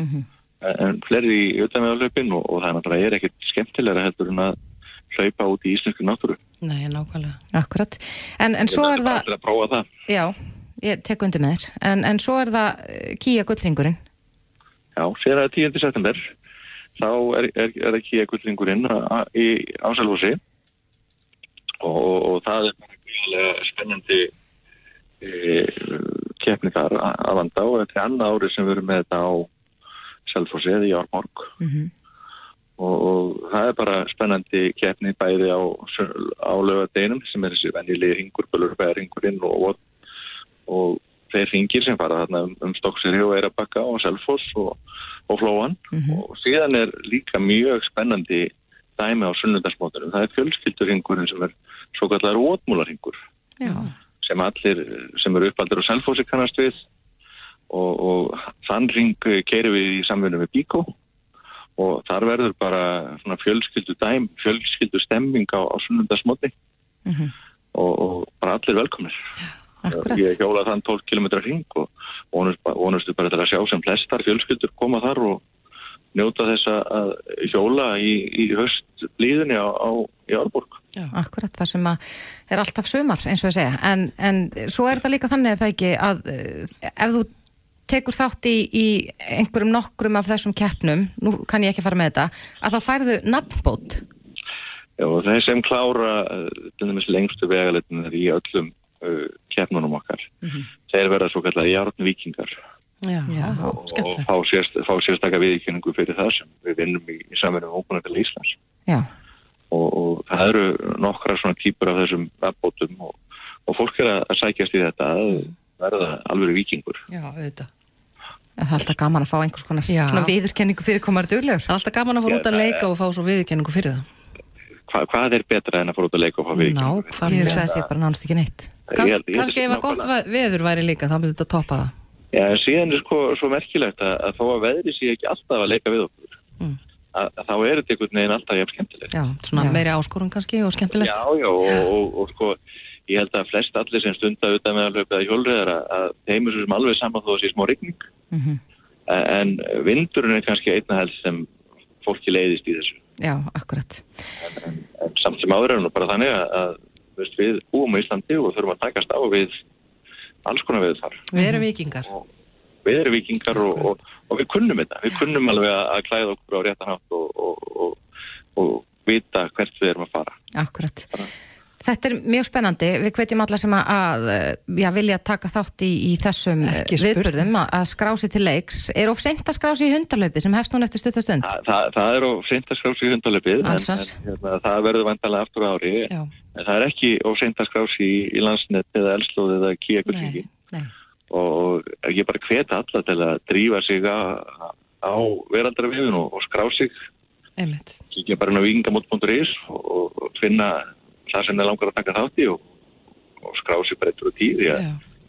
göttulöpin Mhm. en fleiri í utanvegarlöpin og, og það er náttúrulega er ekkit skemmtilega heldur en að hlaupa út í íslensku náttúru nei, nákvæmlega. akkurat en, en svo er Ég það, ætla að prófa það já ég tek undir með þér, en, en svo er það eh, Kía gullringurinn Já, sér að 10. september þá er, er, er ekki eitthvað ringurinn í ásælfósi og, og það er gríðilega spennandi e, keppni þar að vanda og þetta er annað árið sem við erum með þetta á Selfossi eða í Ármorg mm -hmm. og, og það er bara spennandi keppni bæði á, á lögadeinum sem er þessi venjilegi ringur, bölurfæðar ringurinn og, og þeir ringir sem fara þarna um, um Stokkseri og Eirabakka og Selfoss og, og Flóan mm -hmm. og síðan er líka mjög spennandi dæmi á sunnundarsmótunum. Það er fjölskyldurringurinn sem er svo kallar ótmúlarringur sem allir sem eru uppaldir á Selfossi kannast við og, og þann ring keirir við í samfunnu með Bíkó og þar verður bara fjölskyldu dæm, fjölskyldu stemming á, á sunnundarsmóti mm -hmm. og, og bara allir velkomnir. Já. Akkurat. Ég hjóla þann 12 km hring og vonustu bara til að sjá sem flestar fjölskyldur koma þar og njóta þess að hjóla í, í höst líðinni á, á í Árborg. Já, akkurat, það sem er alltaf sömar eins og ég segja, en, en svo er það líka þannig að það ekki að eh, ef þú tekur þátt í, í einhverjum nokkrum af þessum keppnum, nú kann ég ekki fara með þetta, að þá færðu nafnbót. Já, og þeir sem klára uh, lengstu vegalitinir í öllum uh, keppnunum okkar mm -hmm. þeir verða svo kallar járnvíkingar. Já, og, og fá, sérst, fá sérstakka viðkynningu fyrir það sem við vinnum í, í samverðum óbúinlega til Íslands. Og, og það eru nokkra svona típur af þessum abbótum og, og fólk er að, sækjast í þetta að mm. verða alveg vikingur Já, þetta Það er alltaf gaman að fá einhvers konar svona viðurkenningu fyrir komar dörlegur. Það er alltaf gaman að fara út að leika og fá svo viðurkenningu fyrir það. Hva, hvað er betra en að fara út að leika og fá viðurkenningu? Ná, hvað er það að sé bara nánast ekki neitt? Kans, kannski ef að gott veður væri líka þá myndir þetta toppa það Já, en síðan er sko svo merkilegt að, að þó að veðri sé ekki alltaf að leika við okkur mm. að, að þá er þetta einhvern veginn alltaf jæfn skemmtilegt Já, svona já. meiri áskorun kannski og skemmtilegt Já, já, og, og, og, og sko ég held að flest allir sem stunda auðvitað með að hlaupa í hjólriðar að þeim er svo sem alveg saman þó að sé smá rigning mm -hmm. en vindurinn er kannski einna helst sem fólki leiðist í þessu Já, akkurat En, en, en samt sem áður er nú bara þannig að veist, við búum í Íslandi og þurfum að takast á við alls konar við þar. Við erum vikingar. Og við erum vikingar og, og, og við kunnum þetta. Við kunnum alveg að klæða okkur á réttanhátt og, og vita hvert við erum að fara. Akkurat. Bara. Þetta er mjög spennandi, við hvetjum alla sem að já, vilja taka þátt í, í þessum viðbörðum að skrási til leiks. Er of sent að skrási í hundarlöpið sem hefst núna eftir stutastund? Þa, það, það er of sent að skrási í hundarlöpið en, en hérna, það verður vantalega aftur ári. Já. en það er ekki of sent að skrási í, í landsnett eða elslóð eða kíakullingi og ég bara hveta alla til að drífa sig á, á veraldarviðun og, og skrá sig. Kíkja bara inn á vikingamót.is og, og finna það sem er langar að taka þátt í og, og skrá sér bara eittur og tíð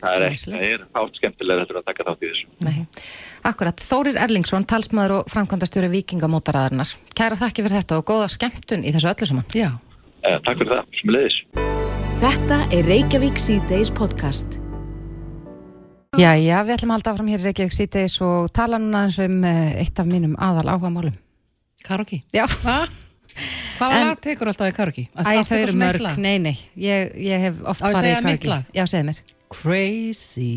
það er ekki, það er átt skemmtilega þetta að taka þátt í þessu. Nei. Akkurat, Þórir Erlingsson, talsmaður og framkvæmdastjóri vikingamótaraðarnar Kæra þakki fyrir þetta og góða skemmtun í þessu öllu saman. Já. Eh, Takk fyrir það, sem leiðis Þetta er Reykjavík C-Days podcast. Já, já, við ætlum að halda áfram hér í Reykjavík C-Days og tala núna eins um eh, eitt af mínum aðal áhuga málum Karoki? Já Hvaða lag tekur alltaf í karaoke? Æ, þau eru mörg, nei, nei ég, ég hef oft farið í karaoke. Já, segð mér. Crazy,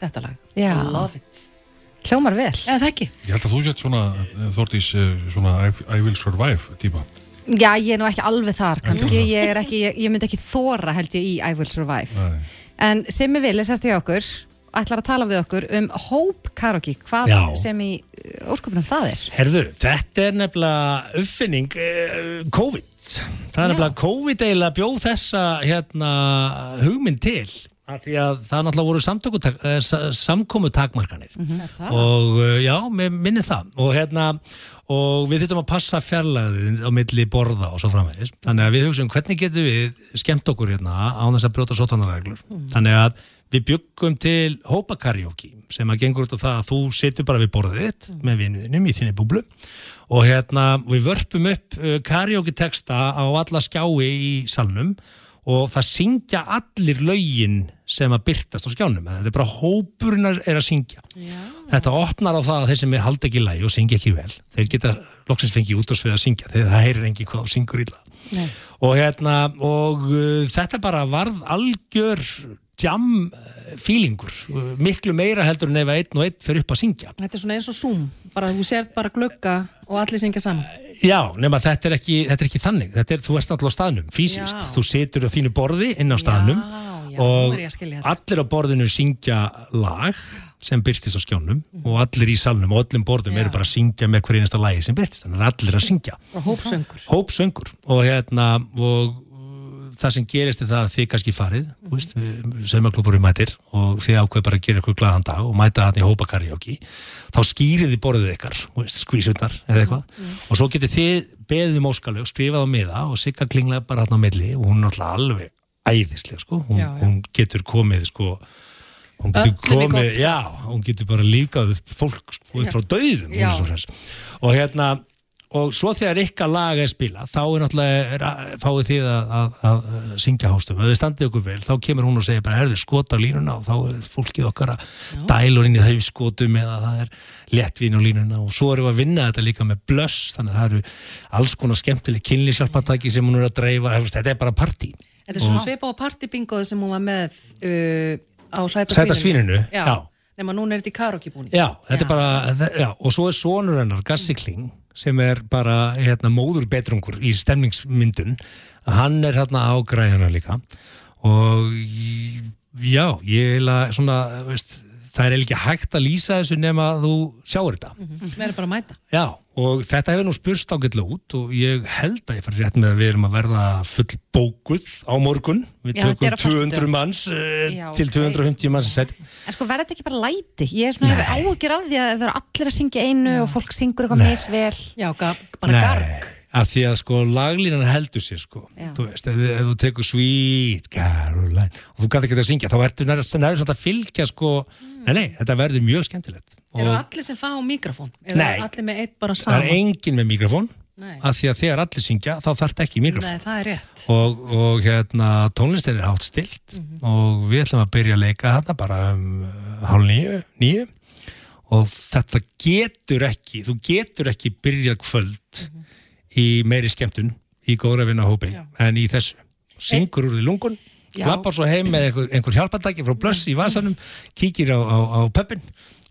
þetta lag. Já. I love it. Hljómar vel. Eða það ekki? Ég held að þú sett svona, Þortís, eh, svona I, I will survive típa. Já, ég er nú ekki alveg þar. Kannski Ég, ekki, ég, ég myndi ekki þóra held ég í I will survive. Nei. En sem ég vil, þessast ég okkur ætlar að tala við okkur um Hope Karaoke, hvað Já. sem í uh, ósköpunum það er? Herðu, þetta er nefnilega uppfinning uh, COVID. Það er Já. nefnilega COVID eiginlega bjóð þessa hérna, hugmynd til af því að það náttúrulega voru uh, samkomu takmarkanir mm -hmm. og uh, já, mér minnir það og hérna, og við þurfum að passa fjarlæðið á milli borða og svo framvegis, þannig að við hugsaum hvernig getum við skemmt okkur hérna á þess að brjóta sótanareglur, mm. þannig að við byggum til hópakarjóki sem að gengur út á það að þú setur bara við borðið þitt mm. með vinuðinum í þinni búblu. Og hérna við vörpum upp uh, karjóki texta á alla skjái í salnum og það syngja allir laugin sem að byrtast á skjánum. Þetta er bara hópurinnar er að syngja. Já. þetta opnar á það að þeir sem er halda ekki lægi og syngja ekki vel, þeir geta loksins fengið út á svið að syngja, þegar það heyrir engi hvað syngur illa. Og hérna og uh, þetta bara varð algjör jam eh, feelingur, miklu meira heldur en ef einn og einn fyrir upp að syngja. Þetta er svona eins og Zoom, bara þú sért bara glugga og allir syngja saman. Já, nema þetta er ekki, þetta er ekki þannig. Þetta er, þú ert alltaf á staðnum, fysiskt þú situr á þínu borði inn á staðnum Já, já, og allir á borðinu syngja lag sem byrtist á skjónum og allir í salnum og öllum borðum Já. eru bara að syngja með hver einasta lagi sem byrtist, þannig að allir að syngja. Frá hópsöngur. hópsöngur. Og hérna og það sem gerist er það að þið kannski farið mm. saumaklúbur í mætir og þið ákveð bara að gera ykkur glaðan dag og mæta hann í hópa karaoke. Þá skýrið þið borðið ykkar skvísutnar eða eitthvað. Og svo getið þið beðið um óskalög, skrifað á miða og Sigga klinglaði bara hann á milli og hún er alltaf alveg æðislega sko. Hún, Já, já. hún getur komið sko hún getur komið, já, hún getur bara líkað fólk sko, frá hress. og hérna og svo þegar ykkar lag er spila þá er náttúrulega, að- fáið þið að, að, að syngja hástum, ef þið standið okkur vel þá kemur hún og segir bara, herði, skota línuna og þá er fólkið okkar að dælur inn í þau skotum eða það er léttvín á línuna. Og svo erum við að vinna þetta líka með blöss, þannig að það eru alls konar skemmtileg kynlísjálpatæki sem hún er að dreifa, þetta er bara partí. Þetta er svona svipa á partybingoðu sem hún var með uh, á sæta, svíninu, Já. já. Nefna núna er þetta í karaoke búin. Já, þetta er bara, já, og svo er sonur hennar, Gassi Kling, sem er bara hérna, móður betrungur í stemningsmyndun, hann er hérna á græðuna líka. Og já, ég er svona, veist, það er ekki hægt að lýsa þessu nema að þú sjáur þetta. Við erum bara að mæta. Já, og þetta hefur nú spurst ágætlega út og ég held að ég fari rétt með að við erum að verða full bókuð á morgun. Við Já, tökum á föstudögum. 200 manns uh, Já, til ok. 250 manns í seti. En sko verður þetta ekki bara læti? Ég er svona áhugir af því að vera allir að syngja einu og fólk syngur eitthvað misvel. Já, bara garg. Að því að sko laglínan heldur sér sko Já. þú veist, ef, ef þú tekur Sweet Caroline og þú gæti ekki að syngja þá ertu nærið svona að fylgja sko nei, nei, þetta verður mjög skemmtilegt Eru og allir sem fá mikrofón? Nei. allir með eitt bara það saman? er engin með mikrofón Nei. að því að þegar allir syngja þá þarf ekki mikrofón Nei, það er rétt. og, og hérna tónlistin er hátt stilt Mhm. og við ætlum að byrja að leika þetta bara um uh, hálf nýju, nýju og þetta getur ekki þú getur ekki byrjað kvöld Mhm. Í meiri skemmtun í góðra vinna hópi Já. en í þessu syngur úr því lungun lappar svo heim með einhver, einhver hjálpatæki frá blöss í vasanum kíkir á, á, á pöppin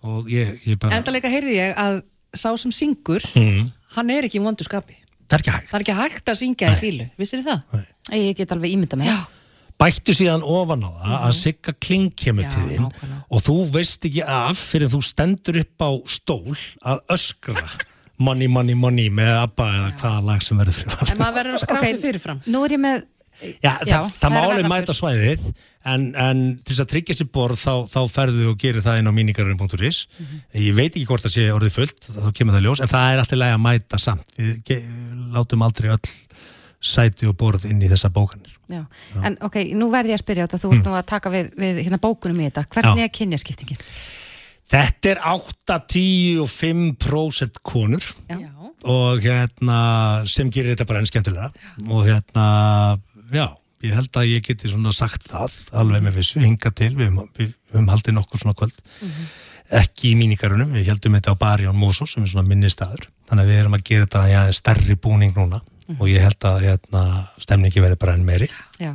og ég, ég bara Enda líka heyrði ég að sá sem syngur, mm, hann er ekki í vondu skapi. það er ekki hægt Það er ekki hægt að syngja í fílu, vissir það? Ég get alveg ímynda með það. bættu síðan ofan á það að Sigga Kling kemur Mhm. Til þín og þú veist ekki af fyrir þú stendur upp á stól að öskra money, money, money með ABBA eða hvaða lag sem verður fyrir En maður verður að skrá Ok. sig fyrirfram. Nú er ég með, Já, Já, það, það má alveg mæta svæðið en, en til þess að tryggja sér borð þá, þá ferðu og gerir það inn á míningarinn.is Mhm. ég veit ekki hvort það sé orðið fullt þá kemur það ljós, en það er alltaf læg að mæta samt við látum aldrei öll sæti og borð inn í þessa bókanir já. En ok, nú verð ég að spyrja þetta, þú ert nú að taka við, við hérna bókunum í þetta. Hvernig Já. er kynjaskiptingin? Þetta er 8, 10 og 5% konur Já. og hérna sem gerir þetta bara enn skemmtilega og hérna, já ég held að ég geti svona sagt það alveg með vissu, hinga til við höfum, haldið nokkur svona kvöld. Ekki í mínikarunum, við heldum þetta á Barjón Mósó sem er svona minni staður. Þannig að við erum að gera þetta í aðeins stærri búning núna og ég held að hérna, stemningi verði bara enn meiri. Já.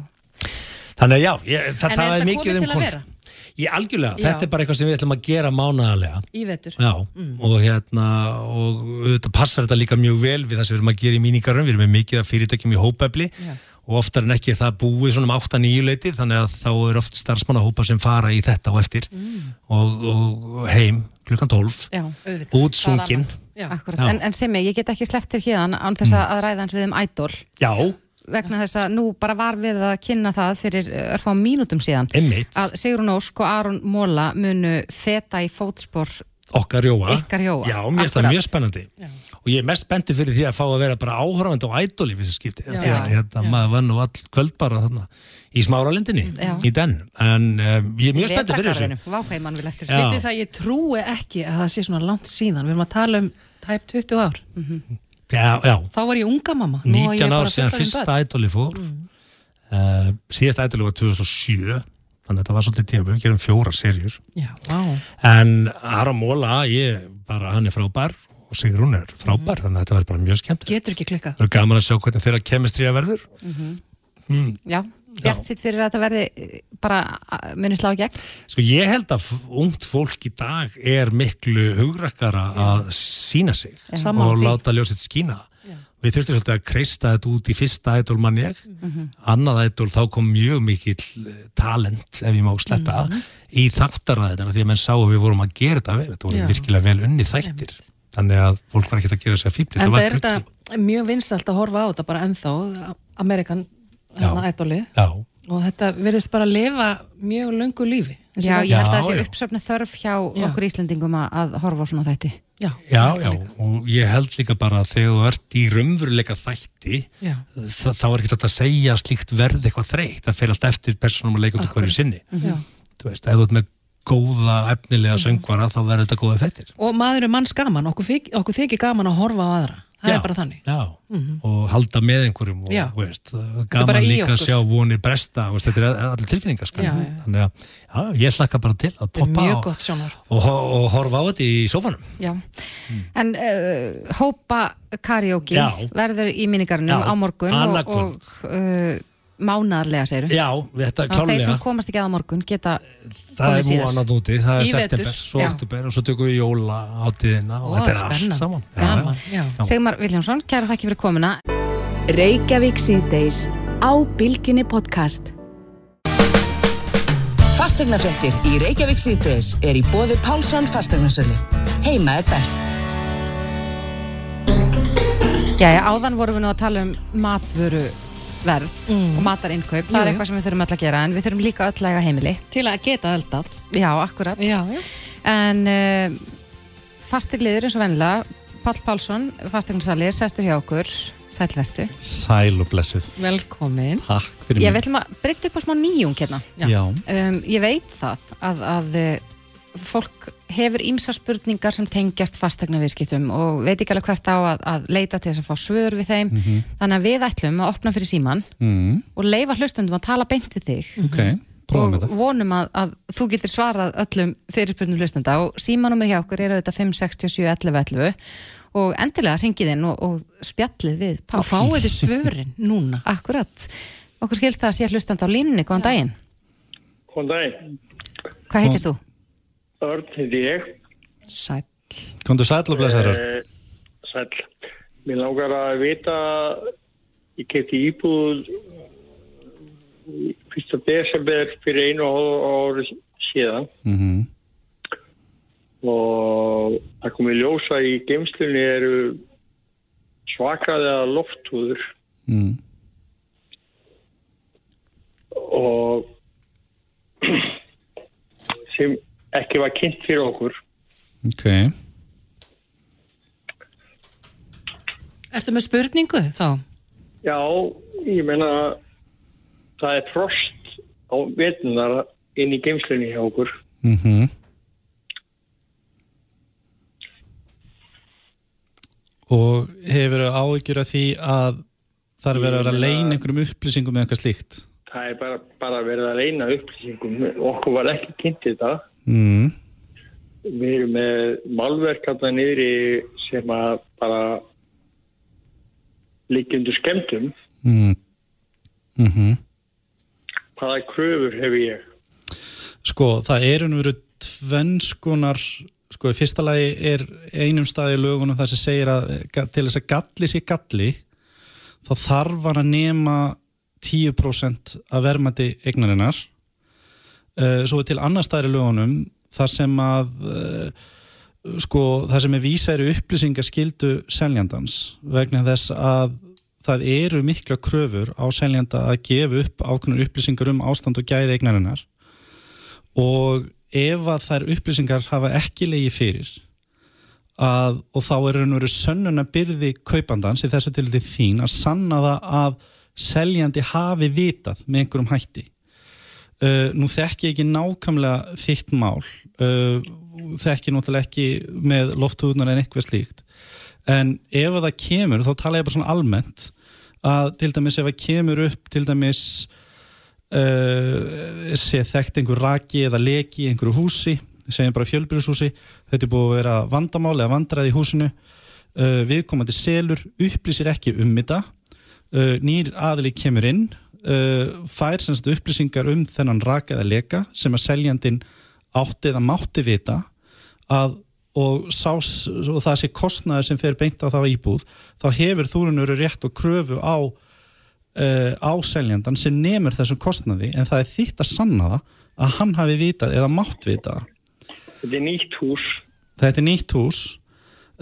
þannig að já, ég, það, það er er þetta mikið komið um til að konur. Ég algjörlega, Já. þetta er bara eitthvað sem við ætlum að gera mánaðarlega Í vetur. Já, og hérna og þetta passar þetta líka mjög vel við það sem við erum að gera í míningarum, við erum með mikið af fyrirtækjum í hópefli og oftar en ekki það búið svona um 8-9 leiti þannig að þá er oft starfsmannahópa sem fara í þetta og eftir og, og heim klukkan 12 Já. Auðvitað. útsungin Já. Akkurat, en, en sem ég, ég get ekki sleppt til hérna án þess að, að ræða hans við um Idol Já, vegna þess að nú bara var verið að kynna það fyrir örfá mínútum síðan emmitt, að Sigrun Ósk og Aron Móla munu feta í fótspor okkar jóa Jóa. Já, mér finnst það mjög spennandi og ég er mest spenntur fyrir því að fá að vera bara áhörfandi á Idol í þessu skipti því að Já. hérna, maður var nú all kvöld bara þarna í smáralindinni, Já. í den en um, ég er mjög spenntur fyrir þessu Já. Vitið það, ég trúi ekki að það sé svona langt síðan. Við erum að tala um tæp 20 ár. Já, já, Þá var ég unga mamma. Nú á ég 19 bara ár síðan fyrsta ædoli fór. Uh, síðasta ædoli var 2007 þannig að þetta var svolítið tíma við gerum fjóra serjur Já, vá. en Aron Móla, ég bara hann er frábær og Sigrún er frábær þannig að þetta verður bara mjög skemmt Getur ekki klikkað. það er gaman að sjá hvernig þeirra kemistrija verður. Já, bjart sitt fyrir að þetta verði eh, bara eh, muni slá gegn. Sko ég held að ungt fólk í dag er miklu hugrakkara að sína sig Sammála og því. láta ljósitt skína. Við þurftum svolítið að kreista þetta út í fyrsta ædol mann ég. Mhm. Annað ædol þá kom mjög mikill eh, talent, ef ég má sletta, Mhm. í þáttaræðina því að menn sá að við vorum að gera þetta vel. Þetta voru Já. virkilega vel unni þættir. Þannig að fólk var ekkert að gera sér fíbli. En það er þetta mjög vinsalt að horfa á þetta bara ennþá, Amerikan Já. hérna Já, og þetta verðist bara að lifa mjög löngu lífi. Já, ég held að það sé já. uppsöfnu þörf hjá Já. okkur Íslendingum að, að horfa á svona þætti já, já, já, og ég held líka bara að þegar þú ert í raunveruleika þætti þá er ekki þetta að segja slíkt verði eitthvað þreytt, það fer allt eftir personum að leika út hverju sinni Já. þú veist, ef þú ert með góða efnilega söngvara þá verður þetta góða þættir Og maður er manns gaman, okkur, okkur þykir gaman að horfa á aðra. Það Já. er bara þannig. já, og halda með einhverjum og veist, gaman líka að sjá vonir bresta, veist, þetta er allir tilfinningar sko. Þannig að já, ég slakka bara til að poppa og, og, og horfa á þetta í sófanum. Já, en uh, hópa Já. verður í mínigarnum á morgun og uh, mánaðarlega segir já, þetta Þeir sem klálega komast ekki að á morgun geta það komið er síðar. nú annað úti, það er september svo Já. oktober og svo tökum við jóla átíðina og Ó, þetta er allt spennandi. saman Já, Gaman, já. já. Sigmar Viljánsson, kæra þakki fyrir komuna Reykjavík síðdeis á Bilginni podcast. Fastegnafréttir í Reykjavík síðdeis er í bóði Pálsson fastegnasölu. Heima er best. Já, já, áðan vorum við nú að tala um matvöru verð Mm. og matarinnköp, það Jú, er eitthvað sem við þurfum öll að gera en við þurfum líka öll að eiga heimili Til að geta eldað. Já, akkurat Já, já. En uh, fastir liður eins og vennilega Pál Pálsson, fastegnarsali, sestur hjá okkur Sælvertu Sæl og blessið. Velkomin. Takk fyrir Ég vil maður breytta upp á smá nýjung hérna um, Ég veit það að, að uh, fólk hefur ímsa spurningar sem tengjast fastegnaviðskiptum og veit ekki alveg hvert á að, að leita til þess að fá svör við þeim þannig að við ætlum að opna fyrir síman Mm, og leifa hlustundum að tala beint við þig ok, prófum og vonum að, að þú getur svarað öllum fyrirspurnum hlustenda og símanúmer hjá okkur eru þetta 567 11 11 og endilega ringið inn og, og spjallið við Pál. Og fáið þið svörin núna. Akkurat. Okkur skilst það að sé hlustenda á línunni, góðan daginn. Góðan daginn. Hvað heitir þú? Örn heiti ég. Sæl. Komdu sæl og blessaður. Eh, Sæl. Mér langar að vita, ég kefti íbúð í 1. desember fyrir einu ári síðan Mm -hmm. og það komið ljósa í geimslunni eru svakaðega lofthúður mm. og sem ekki var kynnt fyrir okkur. Ok. Ertu með spurningu þá? Já, ég meina það er frost á vetunar inn í geimslunni hjá okkur Mm -hmm. Og hefur áhyggjur af því að það er verið að vera að leina einhverjum upplýsingum eða eitthvað slíkt? það er bara, bara verið að reyna upplýsingum okkur var ekki kynnt þetta Mm. við erum með málverk hérna niðri sem að bara liggjundur skemmtum Mm. Mm -hmm. hvaða kröfur hef ég Sko, það er unn veru tvennskonar, sko, í fyrsta lagi er einum staði í lögunum það sem segir að til þess að galli sé galli, þá þarf hann að nema 10% af verðmætti eignarinnar. Uh, svo til annar staði í lögunum þar sem að, uh, sko, það sem er vísæri upplýsingaskildu seljandans vegna þess að það eru mikla kröfur á seljanda að gefa upp ákveðnar upplýsingar um ástand og gæði eignarinnar. Og ef að þær upplýsingar hafa ekki leiði fyrir að, og þá er raun og veru sönnuna byrði kaupandans í þessu til því þín að sanna það að seljandi hafi vitað með einhverjum hætti uh, nú þekki ég ekki nákvæmlega þitt mál. Uh, þekki náttúrulega ekki með lofthúðunar en eitthvað slíkt. En ef að það kemur, þá tala ég bara svona almennt að til dæmis ef það kemur upp til dæmis uh, sé þekkt einhver raki eða leki í einhverju húsi segjum bara fjölbyrjushúsi þetta er búið að vera vandamál eða vandraði í húsinu viðkomandi selur upplýsir ekki um þetta nýr aðili kemur inn uh, fær semst upplýsingar um þennan raka eða leka sem að seljandin átti eða mátti vita að og, sá, og það sé kostnaður sem fer beint á þá íbúð þá hefur þúrunur rétt og kröfu á uh, á seljandan sem nemur þessum kostnaði en það er þitt að sanna það að hann hafi vitað eða mátt vita það. Þetta er nýtt hús. Þetta er nýtt hús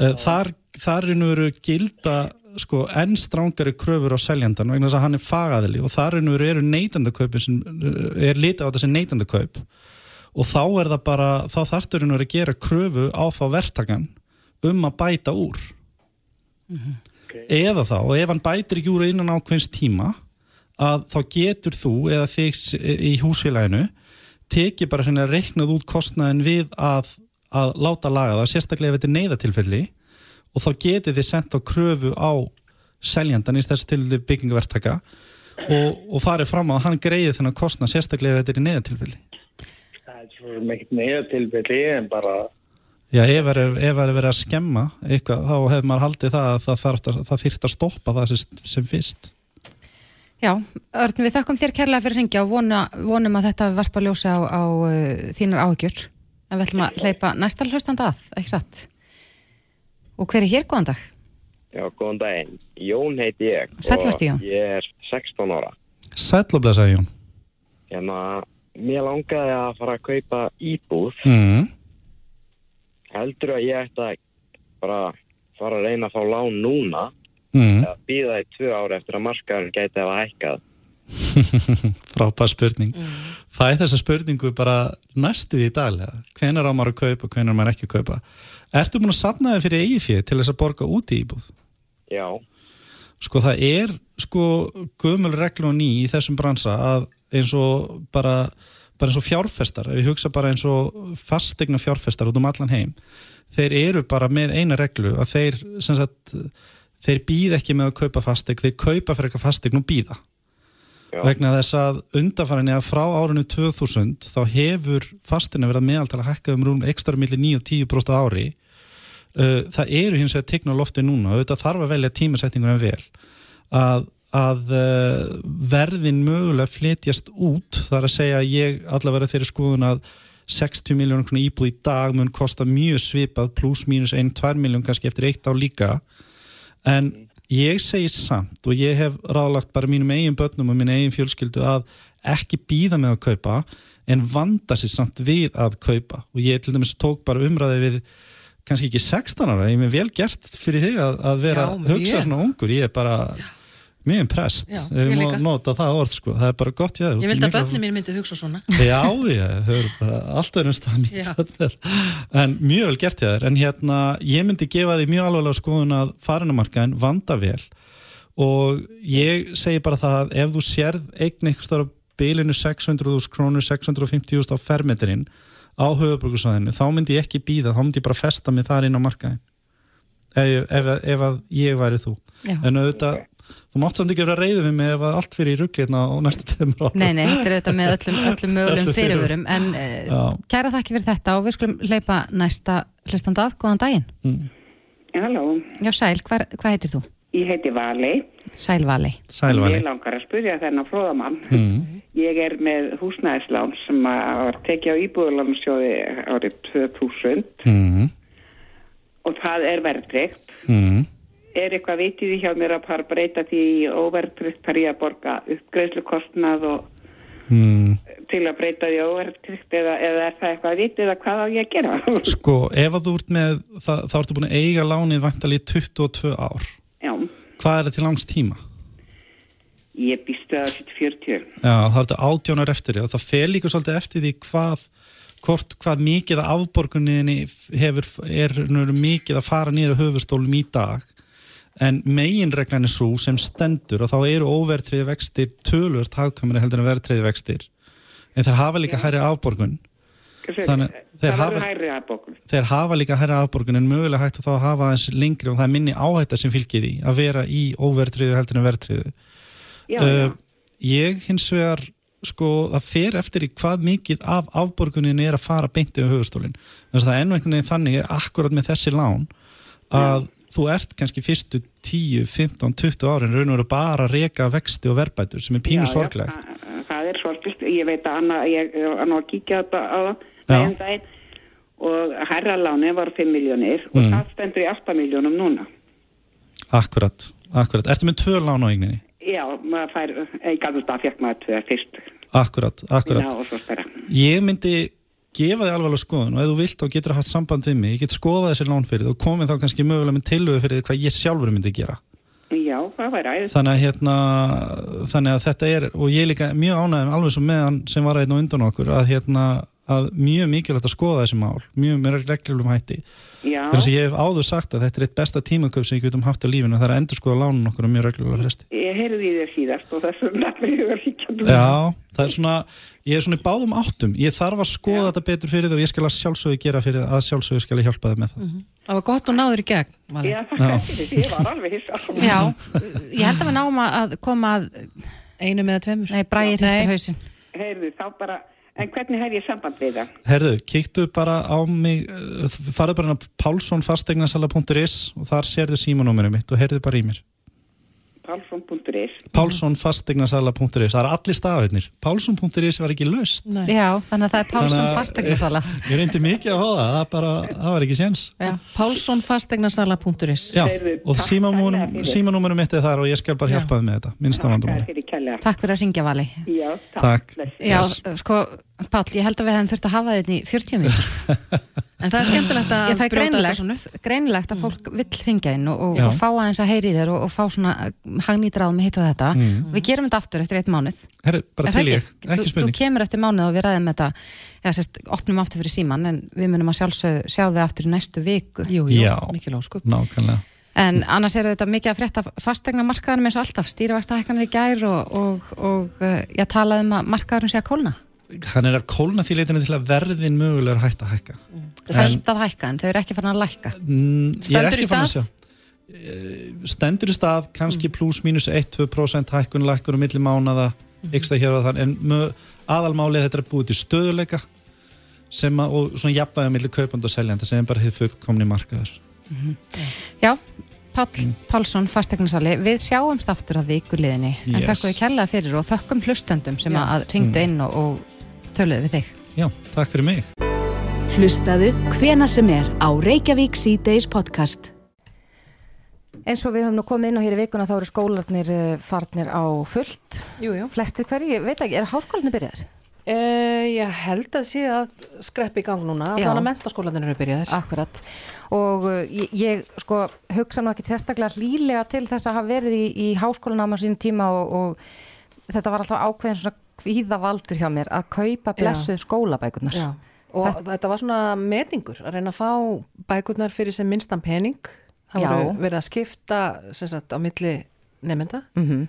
uh, þar, þar er nú gilda sko enn strángari kröfur á seljandan vegna þess að hann er fagaðili og þar er nú eru neytandakaup er litið á sem neytandakaup og þá er það bara, þá þartur hann að gera kröfu á þá vertakan um að bæta úr okay. eða þá, og ef hann bætir ekki úr innan ákveðins tíma að þá getur þú eða þig í húsfélaginu teki bara hérna reiknað út kostnaðin við að, að láta laga það, sérstaklega ef þetta er neyðatilfelli og þá getur þið sendt á kröfu á seljandan í þessu til byggingavertaka og, og farið fram á að hann greiði þennan kostnað sérstaklega ef þetta er í neyðatilfelli svo sem ekkert neyðatilfelli en bara Já, ef það er verið að skemma eitthvað, þá hefur maður haldið það að það, það, það þýrt að stoppa það sem, sem fyrst. Já, Örn, við þakkum þér kærlega fyrir hringja og vona, vonum að þetta varpa ljósi á, á uh, þínar áhugjur. En við ætlum að leipa næsta hlustanda að, ekki satt? Og hver er hér, góðan dag? Já, góðan daginn. Jón heiti ég. Sætlastu Jón? Ég er 16 ára. Sætlublega, Jón. Hérna, mér langaði að fara að kaupa íbúð. Mm. Heldur að ég ætti að bara fara að reyna að fá lán núna mm. eða býða í tvö ári eftir að markaðurinn gæti að hafa hækkað. Frábær spurning. Mm. Það er þessa spurningu bara næstuði í daglega. Hvenar á maður að kaupa og hvenar maður ekki að kaupa. Ertu búin að sapna þig fyrir eigi fyrir til þess að borga út í íbúð? Já. Sko það er sko gömul reglu og ný í þessum bransa að eins og bara, bara eins og fjárfestar, við hugsa bara eins og fastegna fjárfestar út um allan heim þeir eru bara með eina reglu að þeir, sagt, þeir býð ekki með að kaupa fastegn, þeir kaupa fyrir eitthvað fastegn og býða Já. vegna þess að undanfærinni að frá árinu 2000 þá hefur fastegna verið meðaltala hækkað um rún ekstra millir 9-10% ári. Það eru hins vegar tegna lofti núna og þetta þarf að velja tímasetningur en vel. Að að uh, verðin mögulega flytjast út þar að segja að ég allavega þeirri skoðun að 60 miljónur krónar íbúð í dag mun kosta mjög svipað pluss mínus 1-2 miljón kannski eftir eitt á líka. En ég segi samt og ég hef ráðlagt bara mínum eigin börnum og mín eigin fjölskyldu að ekki býða með að kaupa en vanda sér samt við að kaupa. Og ég til dæmis tók bara umræði við kannski ekki 16 ára, ég er vel gert fyrir þig að, að vera Já, hugsa svona ungur, ég er bara mjög Já, við ég má líka. nota það orð sko, það er bara gott já, Ég vildi að börnum mín myndi hugsa svona. Já, já, þau eru bara alltaf einhvers stað Já. mjög en mjög vel gert ég þér en hérna, ég myndi gefa því mjög alveg skoðun að farinamarkaðin vanda vel. Og ég segi bara það að ef þú sérð eign eitthvað stára bilinu 600.000 krónur 650.000 á fermeterinn á höfuborgarsvæðinu, þá myndi ég ekki býða þá myndi ég bara festa mig þar inn á markaðin ef, ef, ef að ég væri þú. Já. en auðvitað, þú mátt samt ekki vera reyðu við mig ef að allt fyrir í rugglirna á næstu tveimur ára Nei, nei, þetta er auðvitað með öllum, öllum mögulegum fyrirvörum. en uh, Já. kæra þakki fyrir þetta og við skulum leipa næsta hlustanda að, góðan daginn Mm. Halló, Já, Sæl, hvar, hvað heitir þú? ég heiti Vali. Sæl Vali Ég langar að spyrja þennan fróðamann. mm. Ég er með húsnæðislán sem var tekið á íbúðurlánsjóði árið 2000 Mm. og það er verðtryggt. Er eitthvað vitið í hjá mér að bara breyta því í óverðtryggt par ég að borga uppgreiðslukostnað og Mm. til að breyta því í óverðtryggt eða, eða er það eitthvað vitið að hvað á ég að gera? Sko, ef að þú ert með það, þá ertu búin að eiga lánið vantalið í 22 ár Já, Hvað er það til langs tíma? ég býstu að þetta 40. Já, það er þetta átjónar eftir því og það fer líka svolítið eftir því hvað hvort hvað mikið af afborguninni hefur, er mikið að fara nýra höfustólum í dag en meginreglan er svo sem stendur og þá eru óvertriði vextir tölvört hagkamri heldur en vertriði vextir. En þeir hafa líka hærri afborgun. Þannig- þeir hafa- þeir hafa líka hærra afborgun en mögulega hægt að þá hafa aðeins lengri og það er minni áhætta sem fylgir því að vera í óvertriðu heldur en vertriðu Já, já. ég hins vegar sko það fer eftir í hvað mikið af afborgunin er að fara beintið á höfustólinn þannig að það er enn veginn þannig akkurat með þessi lán að þú ert kannski fyrstu 10, 15, 20 árin raun og veru bara að reka vexti og verbætur sem er pínu Já, já, sorglegt það- er sorglist, ég veit að Anna, ég er nú að kíkja á það Já. og herraláni var 5 miljónir og Mm. það stendur í 8 miljónum núna. Akkurat, akkurat, ertu með tvö lán á eigninni? Já, maður fær, ég gaf þetta að fekk maður tvö fyrst. Akkurat, akkurat Já, og. Ég myndi gefa þig alveg skoðun og ef þú vilt þá getur þú haft samband við mig, ég get skoðað þessi lán fyrir og komið þá kannski mögulega með tilöðu fyrir þig hvað ég sjálfur myndi gera Já, það væri æðis. þannig hérna, þannig að þetta er og ég líka mjög ánægum alveg svo með hann sem var einn og undan okkur að, hérna, að mjög mikilvægt að skoða þessi mál mjög með reglulum hætti. Já, þess að ég hef áður sagt að þetta er eitt besta tímaköp sem ég getum haft á lífinu það er að endur skoða lánun okkur á mjög reglulega fresti. Ég heyrði í þér síðast og þessum nafnir ég var híkjandi. Já, það er svona ég er svona í báðum áttum. Ég þarf að skoða þetta betur fyrir þig og ég skal að sjálfsögðu gera fyrir þig að sjálfsögðu skal ég hjálpa þig með það. Það var gott og náður í gegn Vali. Já, þakka fyrir því, ég en hvernig hef ég samband við það? Herðu, kíktu bara á mig farðu bara inn á pálssonfasteignarsala.is og þar sérðu símanúmerið mitt og heyrðu bara í mér Pálsson.is pálssonfasteignarsala.is, það er allir stafirnir pálsson.is var ekki löst Já, þannig að það er Pálsson Þannig að- fasteignarsala Ég reyndi mikið að fá það, það, bara, það var ekki séns. Pálssonfasteignarsala.is Já, og símanúmerið mitt er þar og ég skal bara hjálpa þið með þetta. Minnst af vandum. Takk fyrir að syngja Vali. Já, Takk. Já, sko, Páll, ég held að við hefum þurft að hafa þetta í 40 mínútur. En það er skemmtilegt að Já, það er brjóta þetta svona greinilegt að fólk vill ringja inn og, og, Já. og fá aðeins að heyri þér og, og fá svona hagnýtráð með hitt og þetta. Mm. Við gerum þetta aftur eftir eitt mánuð. Herru, bara Er það til ég, ekki? ekki þú, þú spurning kemur eftir mánuð og við ræðum þetta eða sérst, opnum aftur fyrir síman en við munum að sjálfsög sjá þið aftur í næstu viku. Jú, Já, mikil óskup nákvæmlega. En annars er þetta mikið að frétta fastegna markaðanum eins og alltaf, stýrivægsta hækkanir í gær og, og, og uh, ég talaði um að markaðurum sé að kólna. Hann er að kólna því leitinu til að verðin mögulega er hægt að hækka. Það hægt að hækka en þau eru ekki farin að lækka. Mm, er Stendur í fann að stað? Eh, stendur í stað, kannski pluss mínus 1-2% hækkun, lækkun og milli mánada yksta hér og þann en aðalmálið þetta er búið til stöðuleika sem að, og svona jafnvægja milli kaupand og seljandi sem er bara hefur fullkomni markaður. Já, Páll Pálsson, fastegnarsali, við sjáumst aftur að vikuliðinni en Yes. þakkum við kærlega fyrir og þakkum hlustendum sem að ringdu Mm. inn og, og töluðu við þig. Já, takk fyrir mig Hlustaðu hvena sem er á Reykjavík C-Days podcast. Eins og við höfum nú komið inn á hér í vikuna þá eru skólarnir eh, farnir á fullt. Jú, jú. Flestir hverju, ég veit ekki, eru háskólarnir byrjaðir? Uh, ég held að sé að skreppi í gang núna, þannig að mentaskólanir eru byrjaðir. Akkurat og uh, ég, ég sko hugsa nú ekki sérstaklega hlýlega til þess að hafa verið í, í háskólanám á sínum tíma og, og þetta var alltaf ákveðin svona kvíðavaldur hjá mér að kaupa blessuð skólabækurnar. Já. Og þetta var svona metingur að reyna að fá bækurnar fyrir sem minnstan pening. Það Já. voru verið að skipta sagt, á milli nefnda. Mm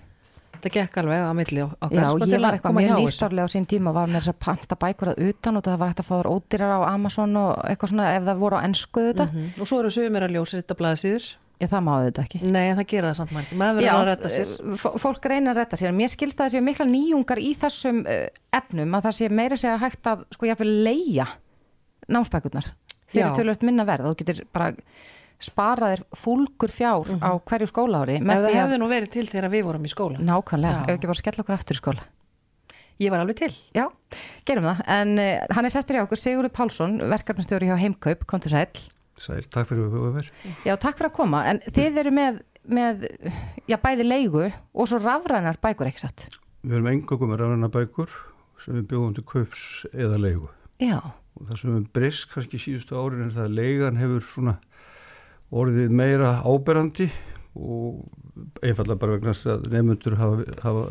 Það gekk alveg á milli okkar. Já, sko, ég var eitthvað mjög nýstárlega á sín tíma var með þess að panta bækur að utan og það var hægt að fá þar ódýrar á Amazon og eitthvað svona ef það voru á ennsku þetta. Mhm. Og svo eru sögumir að ljósa þetta blaða síður. Ég, það má þetta ekki. Nei, það gera það samt margir. Maður verður að redda sér. eh, fó- fólk reyna að retta sér. Mér skilst að það séu mikla nýjungar í þessum uh, efnum að það sé meira segja hægt að sko ég leia námsbækurnar fyrir tölvöld minna verð. Þú getur bara sparaðir fúlgur fjár á hverju skólaári. Ef það hefði nú verið til þegar við vorum í skóla. Nákvæmlega, ef ekki bara skella okkur aftur í skóla. Ég var alveg til. Já, gerum það. En uh, hann er sestur hjá okkur, Sigurður Pálsson, verkefnastjóri hjá Heimkaup, kontur sæl. Sæl, takk fyrir að við verðum. Já, takk fyrir að koma. En þið eru með, með já, bæði leigu og svo rafrænar bækur, ekki satt? Við erum engangum með rafræna bækur sem við bjóðum til kaups eða leigu. Já. Og það sem við breyst kannski síðustu árin er það að leigan hefur svona orðið meira áberandi og einfallega bara vegna að nefnundur hafa, hafa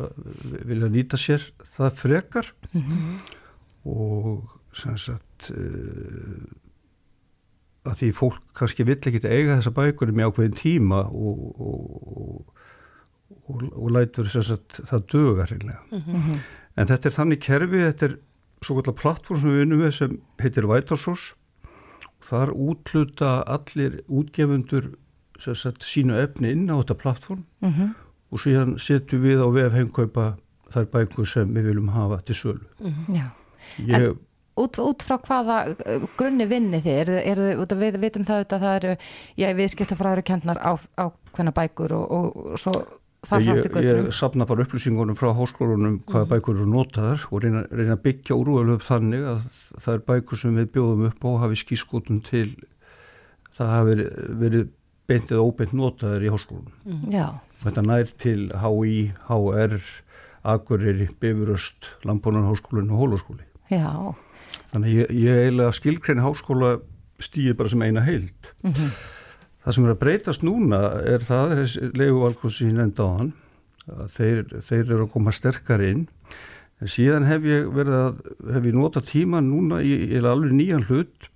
vilja nýta sér það frekar og sem sagt uh, að því fólk kannski vill ekki eiga þessa bækur með ákveðin tíma og, og, og, og lætur sem sagt það döga hreinlega. Mhm. En þetta er þannig kerfi, þetta er svo kallar plattform sem við vinnum við sem heitir Vætarsós þar útluta allir útgefundur sem sagt sínu efni inn á þetta plattform Mhm. og síðan setjum við á vef heimkaupa þær bækur sem við viljum hafa til sölu. Já. Ég út, út frá hvaða uh, grunni vinni þið, er, er, við vitum það að það eru, já, viðskiptafræður kendnar á, á hvenna bækur og, og, og svo þar fram til Ég, göttum. ég sapna bara upplýsingunum frá háskólunum hvaða bækur eru notaðar og reyna, reyna að byggja úrvælu upp þannig að það er bækur sem við bjóðum upp á hafi skískotum til það hafi verið, verið beint eða óbeint notaðar í háskólunum. Mhm. Já. Þetta nær til HÍ, HR, Akureyri, Bifuröst, Lambonan og Hólaskóli. Já. Þannig ég, ég eiginlega skilkrein háskóla stíði bara sem eina heild. Mhm. Það sem er að breytast núna er það, þessi á hann, að þeir, þeir eru að koma sterkar inn. En síðan hef ég verið að, hef ég notað tíma núna í, í alveg nýjan hlut,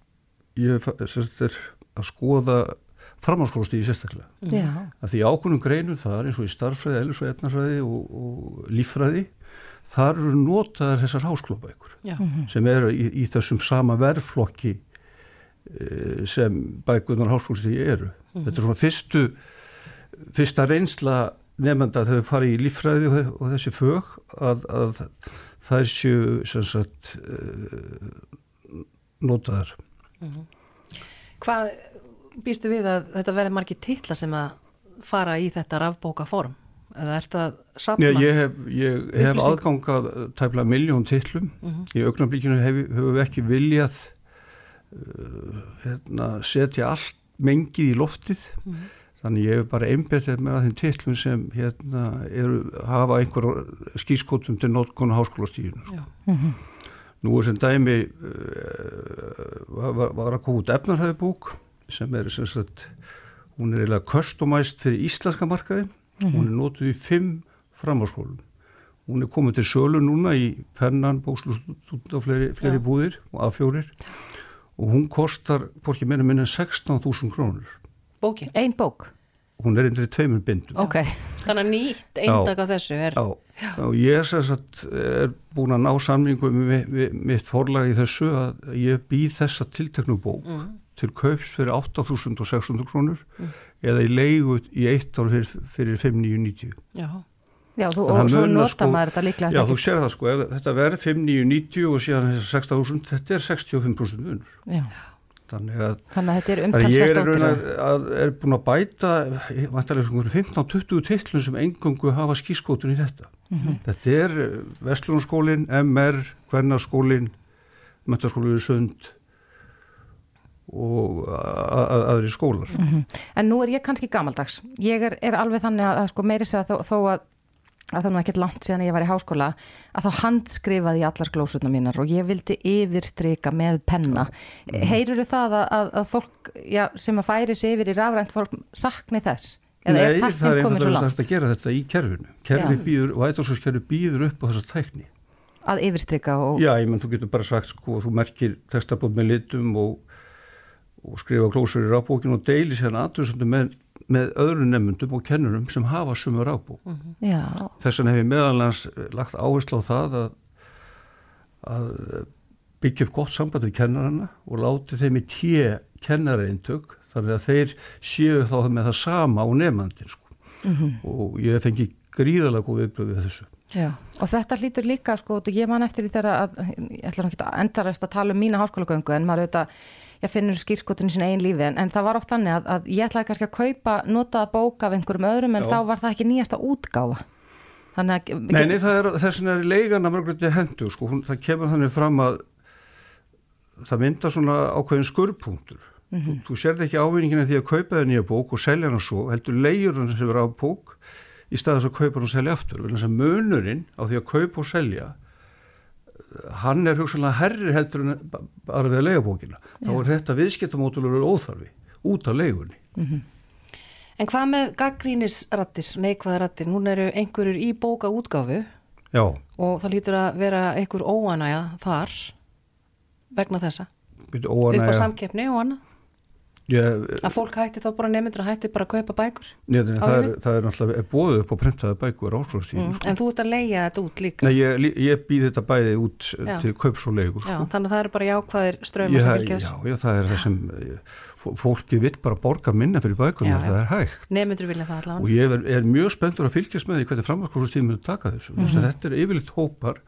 ég er að skoða framhanskólastíði sérstaklega. Já. Að því ákunum greinum þar eins og í starffræði, elisfræði, etnarfræði og, og líffræði, þar eru notaðar þessar háskólabækur Já. Mhm. sem eru í, í þessum sama verðflokki eh, sem bækunar háskólastíði eru. Mhm. Þetta er svona fyrstu, fyrsta reynsla nefnda þegar við farið í líffræði og, og þessi fög að, að þær séu sem sagt uh, notaðar. Hvað býstu við að þetta verði margir titla sem að fara í þetta rafbóka form? Eða ert það safna? Já, ég hef, ég hef upplýsingum? aðgangað tæplega miljón titlum. Mhm. Í augnablikinu hef, hefur við ekki viljað uh, hérna, setja allt mengið í loftið. Mhm. Þannig ég hef bara einbetið með að þeim titlum sem hérna, eru, hafa einhver skýrskotum til nótkonu háskólastíðinu. Já. Mhm. Nú er sem dæmi uh, var, var að koma út efnarhæðibúk sem er sem sagt, hún er eiginlega customized fyrir íslenska markaðin. Mhm. Hún er notuð í fimm framháskólum. Hún er komið til sölu núna í pennan, bókslust og fleiri, fleiri Já. búðir og A4 og hún kostar hvorki meira minna en 16.000 krónur. Bókin? Ein bók? Hún er einnig tveimur bindum. Ok. Þannig að nýtt eindag af þessu er... Já, og ég sem sagt, er búin að ná samningu með, með mitt forlag í þessu að ég býð þessa tilteknu bók Mm. til kaups fyrir 8.600 krónur Mm. Eða í leigu í eitt ár fyrir, fyrir 5.990. Já. Já, þú, og svo nota sko- maður þetta líklega Já, þú sér það sko, ef þetta verður 5.990 og síðan þessi 6.000, þetta er 65% munur. Já. Þannig að, Þannig að þetta er þannig að ég er, að, að er búin að bæta vantarlega svona 15-20 titlum sem engungu hafa skískótun í þetta. Mhm. Þetta er Vestlunarskólin, MR, Hvernarskólin, Metaskólin í Sund og a- a- aðri skólar. Mhm. En nú er ég kannski gamaldags. Ég er, er alveg þannig að, að sko meiri segja þó, þó að að það er ekkert langt síðan ég var í háskóla að þá handskrifaði ég allar glósutna mínar og ég vildi yfirstrika með penna. Mhm. Heyrur það að, að, að fólk já, sem að færi sig yfir í rafrænt fólk sakni þess? Eða Nei, er það er langt? hægt að gera þetta í kerfinu. Kerfi Já. býður, og ætlarsókskerfi býður upp á þessa tækni. Að yfirstrika og... Já, ég menn, þú getur bara sagt, sko, þú merkir textabóð með litum og, og skrifa klósur í rafbókinu og deili sér aðtöðsöndu með, með öðrum nefndum og kennurum sem hafa sumu rafbók. Já. Þess vegna hef ég meðalans lagt áherslu á það að, að byggja upp gott samband við kennarana og láti þeim í tíu kennaraeintök þannig að þeir séu þá með það sama á nefnandin sko. Mhm. og ég fengi gríðalega góð viðblöð við þessu. Já, og þetta hlýtur líka sko, ég man eftir í þeirra að, ég ætla ekki að endarast að tala um mína háskólagöngu en maður auðvitað, ég finnur skýrskotin í sín einn lífi en, en það var oft þannig að, að ég ætlaði kannski að kaupa notaða bók af einhverjum öðrum en Já. þá var það ekki nýjasta útgáfa þannig að Nei, nei, það er þess vegna er leigan að mörgulegt hendu, sko, hún, það kemur þannig fram að það myndar svona ákveðin skurrpunktur. Mhm. Þú sérð ekki ávinningina því að kaupa það nýja bók og selja hana svo, heldur leigur hann sem er á bók í staðis að kaupa hann og selja aftur. Þannig að munurinn á því að kaupa og selja, hann er hugsanlega herri heldur en bara við að leiga bókina. Þá er þetta viðskiptamótulur óþarfi, út af leigunni. En hvað með gaggrínisrattir, neikvæða rattir? Nún eru einhverjur í bóka útgáfu Já, og það lítur að vera einhver óanæja þar vegna þessa. byrju Upp á samkeppni og annað. Ég, Að fólk hætti þá bara nefndur að hætti bara að kaupa bækur. Á það, er, það er náttúrulega bóðið upp á prentaði bækur á áskólastíðinu. Mm. En þú ert að leia þetta út líka. Nei, ég, ég býð þetta bæði út Já. til kaups og leigu. Já, Sko. þannig að það eru bara jákvæðir ströymar Ég, sem það- fylgja já, já, það er það sem eh, fó- fólki vill bara borga minna fyrir já. það er hægt. Nefndur vilja það allavega. Og ég er, er mjög spenntur að fylgjast með því hvernig framhalskólastíðinu taka þessu. Mm. -hmm. Þetta er yfirleitt hópar,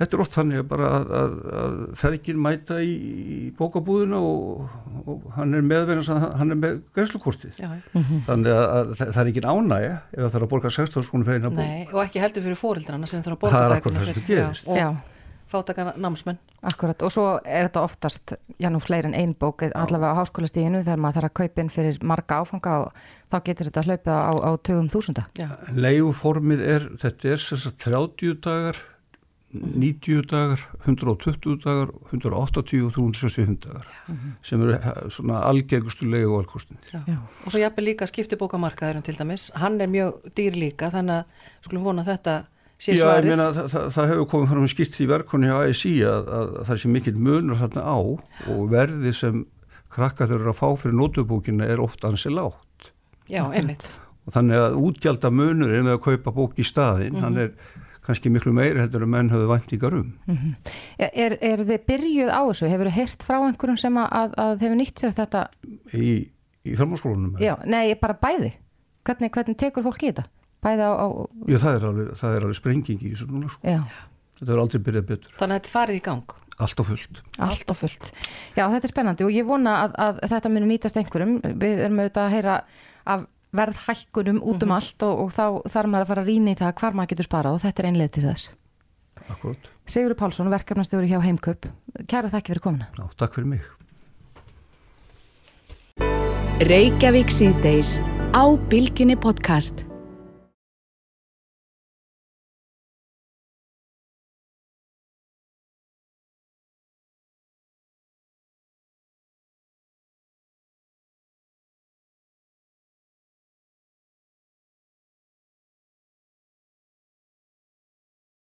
þetta er oft þannig að að, að, að feðgin mæta í, í bókabúðuna og, og hann er með verðan hann er með greiðslukortið þannig að, að það, það er ekki ánægja ef það þarf að borga 16 skonum fyrir eina bók Nei, og ekki heldur fyrir fóreldrana sem þarf að Það borga er bækurnar akkurat það sem fyrir. gerist. Já, Já. og fátaka námsmenn Akkurat, og svo er þetta oftast, já nú fleiri en ein bók, allavega á háskólastíðinu þegar maður þarf að kaupa inn fyrir marga áfanga og þá getur þetta hlaupið á, á tugum þúsunda. Já. Leiguformið er, þetta er sem sagt 30 dagar 90 dagar, 120 dagar 180 og 375 dagar sem eru eh, svona algengustu leigu valkostin og svo jafnvel líka skiptibókamarkaðurinn til dæmis hann er mjög dýr líka þannig að skulum vona þetta sé Já, ég svarið. meina það, það, það hefur komið fram skipt í verkunni á ASI að, að, að það sé mikill munur þarna á og verði sem krakka þeir eru að fá fyrir nótubókina er ofta ansi lágt. Já, einmitt. Og þannig að útgjalda munurinn með að kaupa bók í staðinn, Mhm. hann er kannski miklu meiri heldur en menn höfðu væntingar um Mhm. Er, er þið byrjuð á þessu? Hefur þið heyrt frá einhverjum sem að, að, að hefur nýtt sér þetta? í, í fjármálskólanum Já, nei, bara bæði. Hvernig, hvernig tekur fólk í þetta? Bæði á, á Já, það er alveg, það er alveg sprenging í þessu núna sko. já, þetta er aldrei byrjað betur, þannig að þetta farið í gang allt og fullt allt og fullt. Já, þetta er spennandi og ég vona að, að þetta muni nýtast einhverjum. Við erum auðvitað að heyra af verðhækkunum út um allt og, og þá þarf maður að fara að rýna í það hvar maður getur sparað og þetta er einlega til þess. Akkurat. Sigurður Pálsson, verkefnastjóri hjá Heimköp. Kæra þakki fyrir komuna. Já, takk fyrir mig Reykjavík síðdeis á Bilginni podcast.